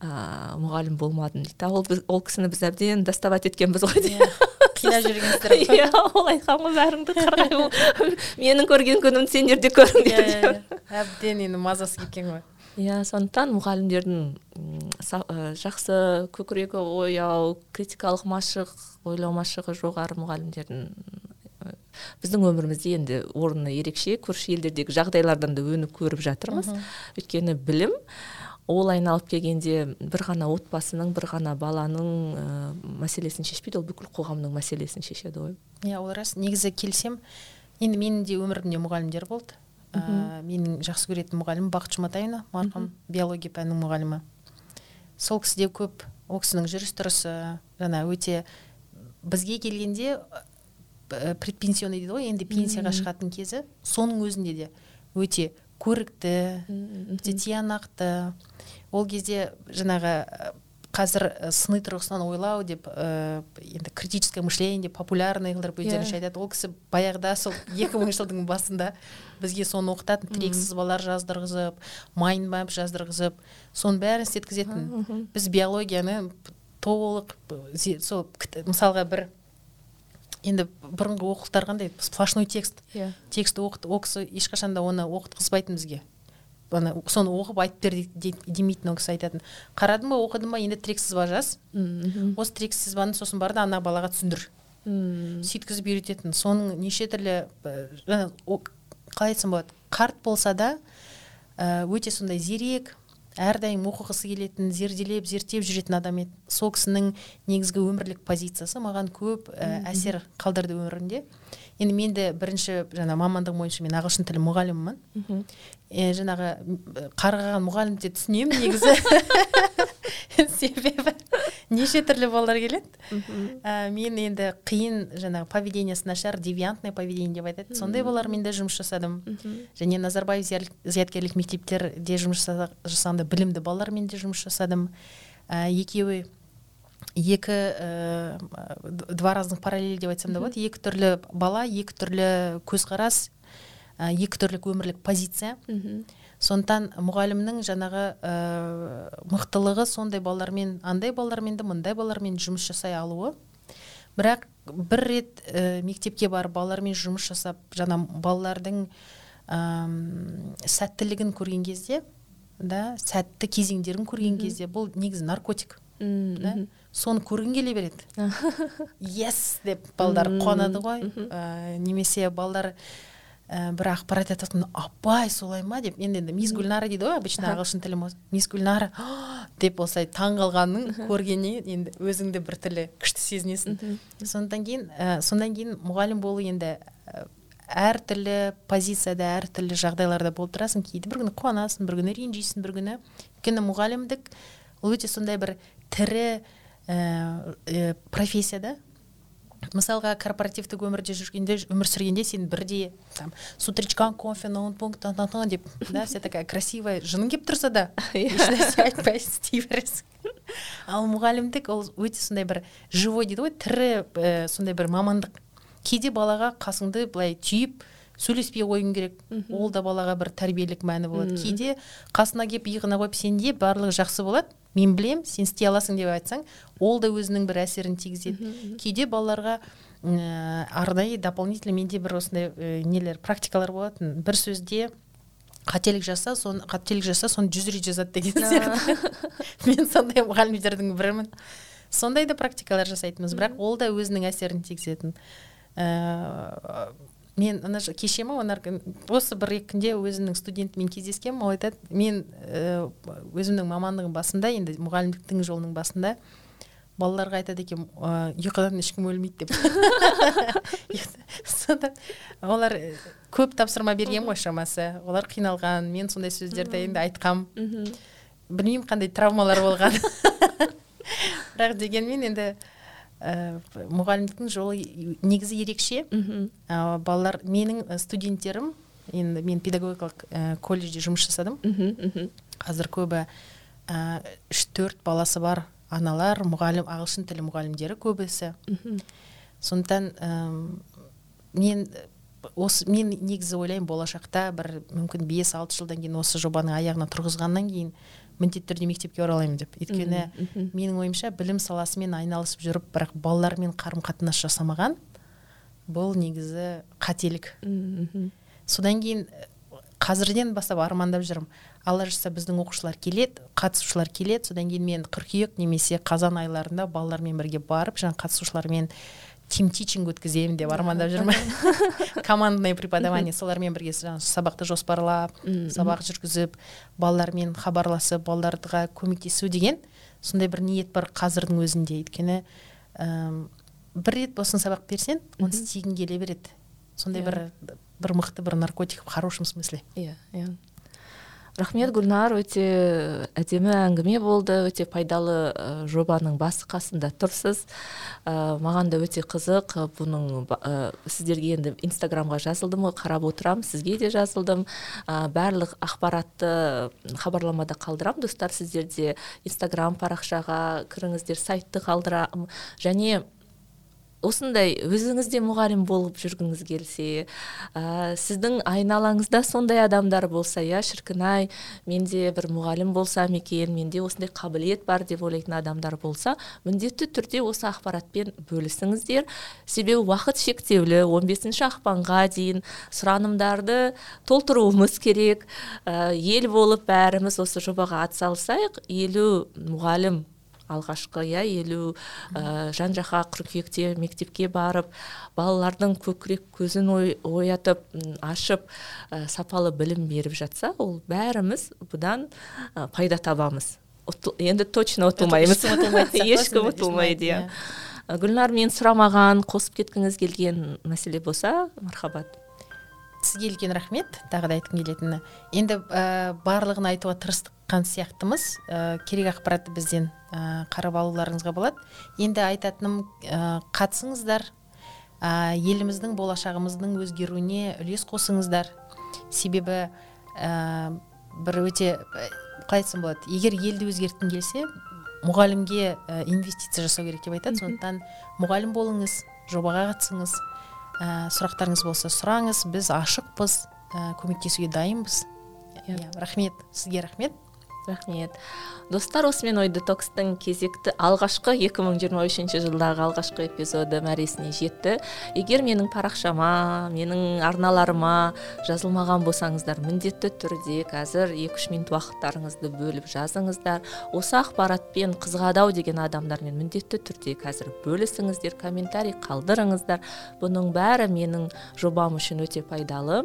ыыы мұғалім болмадым дейді. Ол, ол кісіні біз әбден доставать еткенбіз ғой дейді қинап иә ол айтқан ғой бәріңді қарғаймын менің көрген күнімді сендер де көріңдер иә, деп иә. әбден енді мазасы кеткен ғой. Иә сондықтан мұғалімдердің жақсы көкірегі ояу критикалық машық ойлау машығы жоғары мұғалімдердің біздің өмірімізде енді орны ерекше. Көрші елдердегі жағдайлардан да өніп көріп жатырмыз. Өйткені білім ол айналып келгенде бір ғана отбасының бір ғана баланың ә, мәселесін шешпейді ол бүкіл қоғамның мәселесін шешеді ғой. Иә ол рас. Негізі келсем енді менің де өмірімде мұғалімдер болды. Ә, менің жақсы көретін мұғалімім бақыт жұматаевна марқұм биология пәнінің мұғалімі. Сол кісіде көп ол кісінің жүріс тұрысы жаңа өте бізге келгенде предпенсионный дейді ғой енді пенсияға шығатын кезі. Соның өзінде де өте көрікті өте тиянақты. Ол кезде жаңағы қазір сыни тұрғысынан ойлау деп ә, енді критическое мышление деп популярный қылдырып өздерінше айтады. Ол кісі баяғыда сол екі мың жылдың басында бізге соны оқытатын тірек сызбалар жаздырғызып майндмап жаздырғызып соның бәрін істеткізетін. Біз биологияны толық сол мысалға бір енді бұрынғы оқулықтар қандай? Сплошной текст. Иә. Текстті оқыт ол кісі ешқашан да оны оқытқызбайтын бізге. Ана соны оқып айтып бер демейтін ол кісі айтатын. Қарадың ба оқыдың ба? Енді тірек сызба жаз. Осы тірек сызбаны сосын бар да ана балаға түсіндір. Сөйткізіп үйрететін соның неше түрлі жаңа қалай айтсам болады? Қарт болса да өте сондай зерек әрдайым оқығысы келетін зерделеп зерттеп жүретін адам еді. Сол кісінің негізгі өмірлік позициясы маған көп ә, әсер қалдырды өмірінде енді мен де бірінші жаңа мамандығым бойынша мен ағылшын тілі мұғалімімін ә, жаңағы қарғаған мұғалімді де түсінемін негізі. себебі неше түрлі балалар келеді. Ә, мен енді қиын жаңағы поведениесі нашар девиантный поведение деп айтады. Сондай балалармен де жұмыс жасадым. Және назарбаев зияткерлік мектептерде жұмыс жасағанда білімді балалармен де жұмыс жасадым. Ә, екеуі екі ә, два разных параллель деп айтсам да болады. Екі түрлі бала екі түрлі көзқарас ә, екі түрлі өмірлік позиция. Сондықтан мұғалімнің жаңағы ә, мықтылығы сондай балалармен андай балалармен де мындай балалармен жұмыс жасай алуы. Бірақ бір рет ә, мектепке барып балалармен жұмыс жасап жаңа балалардың ә, сәттілігін көрген кезде да сәтті кезеңдерін көрген кезде бұл негізі наркотик да. соны көргің келе береді. Yes деп балдар қуанады ғой. ә, немесе балдар ә, бір ақпарат айтатын апай солай ма? деп. Енді енді мисс гүлнара дейді ғой обычно ағылшын тілі мисс гүлнара деп осылай таң қалғанын көргеннен енді өзіңді біртүрлі күшті сезінесің. Содан кейін ә, содан кейін мұғалім болу енді ә, әртүрлі позицияда әртүрлі жағдайларда болып тұрасың. Кейде бір күні қуанасың бір күні ренжисің бір күні. Өйткені мұғалімдік ол өте сондай бір тірі ә, ә, профессия да. Мысалға корпоративтік өмірде жүргенде өмір сүргенде сен бірде там с утречком кофе ноутбук деп да вся такая красивая жының келіп тұрса да ешнәрсе айтпай істей бересің ал мұғалімдік ол өте сондай бір живой дейді ғой тірі ә, сондай бір мамандық. Кейде балаға қасыңды былай түйіп сөйлеспей қоюың керек. Ол да балаға бір тәрбиелік мәні болады. Кейде қасына келіп иығына қойып сенде барлығы жақсы болады. Мен білем сен істей аласың деп айтсаң ол да өзінің бір әсерін тигізеді. Кейде балаларға ә, арнайы дополнительно менде бір осындай ә, нелер практикалар болатын. Бір сөзде қателік жаса соны қателік жаса соны жүз рет жазады деген сияқты. Мен сондай мұғалімдердің бірімін. Сондай да практикалар жасайтынбыз. Бірақ ол да өзінің әсерін тигізетін. Ә, мен ана кеше ма осы бір екі күнде өзімнің студентіммен кездескенмін ол айтады мен ә, өзімнің мамандығым басында енді мұғалімдіктің жолының басында балаларға айтады екен ұйқыдан ешкім өлмейді деп сонда олар көп тапсырма берген ғой шамасы. Олар қиналған мен сондай сөздерді енді айтқам. Білмеймін қандай травмалар болған. Бірақ дегенмен енді ә, мұғалімдіктің жолы негізі ерекше. Ә, балалар менің студенттерім енді мен педагогикалық ә, колледжде жұмыс жасадым. Қазір көбі үш төрт баласы бар аналар мұғалім ағылшын тілі мұғалімдері көбісі. Сондықтан ә, мен осы мен негізі ойлаймын болашақта бір мүмкін бес алты жылдан кейін осы жобаны аяғына тұрғызғаннан кейін міндетті түрде мектепке оралаймын деп. Өйткені менің ойымша білім саласымен айналысып жүріп бірақ балалармен қарым қатынас жасамаған бұл негізі қателік. Содан кейін қазірден бастап армандап жүрмін. Алла жазса біздің оқушылар келеді қатысушылар келеді. Содан кейін мен қыркүйек немесе қазан айларында балалармен бірге барып жаңа қатысушылармен тим тичинг өткіземін деп армандап жүрмін. Командное преподавание солармен бірге сабақты жоспарлап сабақ жүргізіп балалармен хабарласып балаларға көмектесу деген сондай бір ниет бар қазірдің өзінде. Өйткені ә, бір рет болсын сабақ берсең оны істегің келе береді. Сондай бір бір мықты бір наркотик в хорошем смысле. Иә иә. Рахмет гүлнар. Өте әдемі әңгіме болды. Өте пайдалы жобаның басы қасында тұрсыз. Ә, маған да өте қызық. Бұның ә, сіздерге енді инстаграмға жазылдым ғой қарап отырамын сізге де жазылдым. Ә, барлық ақпаратты хабарламада қалдырамын достар сіздер де инстаграм парақшаға кіріңіздер сайтты қалдырамын және осындай өзіңіз де мұғалім болып жүргіңіз келсе ә, сіздің айналаңызда сондай адамдар болса иә шіркін ай менде бір мұғалім болсам екен менде осындай қабілет бар деп ойлайтын адамдар болса міндетті түрде осы ақпаратпен бөлісіңіздер. Себебі уақыт шектеулі 15 бесінші ақпанға дейін сұранымдарды толтыруымыз керек. Ә, ел болып бәріміз осы жобаға атсалысайық елу мұғалім алғашқы иә елу ә, жан жаққа қыркүйекте мектепке барып балалардың көкірек көзін ой, оятып ашып ә, сапалы білім беріп жатса ол бәріміз бұдан ә, пайда табамыз. Енді точно ұтылмаймыз. Ешкім ұтылмайды иә. Гүлнар мен сұрамаған қосып кеткіңіз келген мәселе болса мархабат. Сізге үлкен рахмет тағы да айтқым келетіні. Енді ә, барлығын айтуға тырысқан сияқтымыз. Ә, керек ақпаратты бізден ә, қарап алуларыңызға болады. Енді айтатыным ә, қатысыңыздар. Ә, еліміздің болашағымыздың өзгеруіне үлес қосыңыздар. Себебі ә, бір өте қалай айтсам болады. Егер елді өзгерткің келсе мұғалімге ә, инвестиция жасау керек деп айтады. Сондықтан мұғалім болыңыз жобаға қатысыңыз. Ә, сұрақтарыңыз болса сұраңыз. Біз ашықпыз. Ә, көмектесуге дайынбыз. Иә рахмет. Сізге рахмет. Рахмет. Достар осымен ой детокстың кезекті алғашқы 2023 жылдағы алғашқы эпизоды мәресіне жетті. Егер менің парақшама менің арналарыма жазылмаған болсаңыздар міндетті түрде қазір екі үш минут уақыттарыңызды бөліп жазыңыздар. Осы ақпаратпен қызығады ау деген адамдармен міндетті түрде қазір бөлісіңіздер комментарий қалдырыңыздар. Бұның бәрі менің жобам үшін өте пайдалы.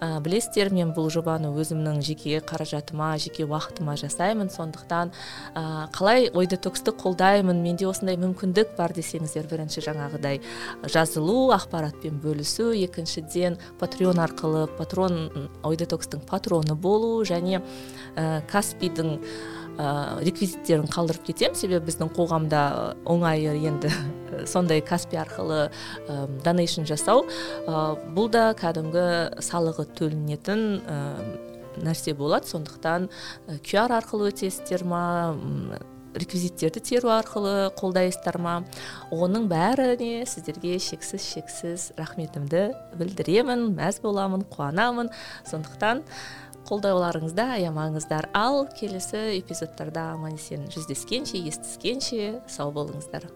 Ә, білесіздер мен бұл жобаны өзімнің жеке қаражатыма жеке уақытыма жасаймын. Сондықтан ә, қалай ой детоксты қолдаймын менде осындай мүмкіндік бар десеңіздер бірінші жаңағыдай жазылу ақпаратпен бөлісу екіншіден патреон арқылы патрон ой детокстың патроны болу және ә, каспидің ә, реквизиттерін қалдырып кетемін. Себебі біздің қоғамда оңайы енді сондай каспи арқылы ә, донейшн жасау ә, бұл да кәдімгі салығы төленетін нәрсе болады. Сондықтан qr арқылы өтесіздер ма? Реквизиттерді теру арқылы қолдайсыздар ма? Оның бәріне сіздерге шексіз шексіз рахметімді білдіремін мәз боламын қуанамын. Сондықтан қолдауларыңызды аямаңыздар. Ал келесі эпизодтарда аман есен жүздескенше естіскенше сау болыңыздар.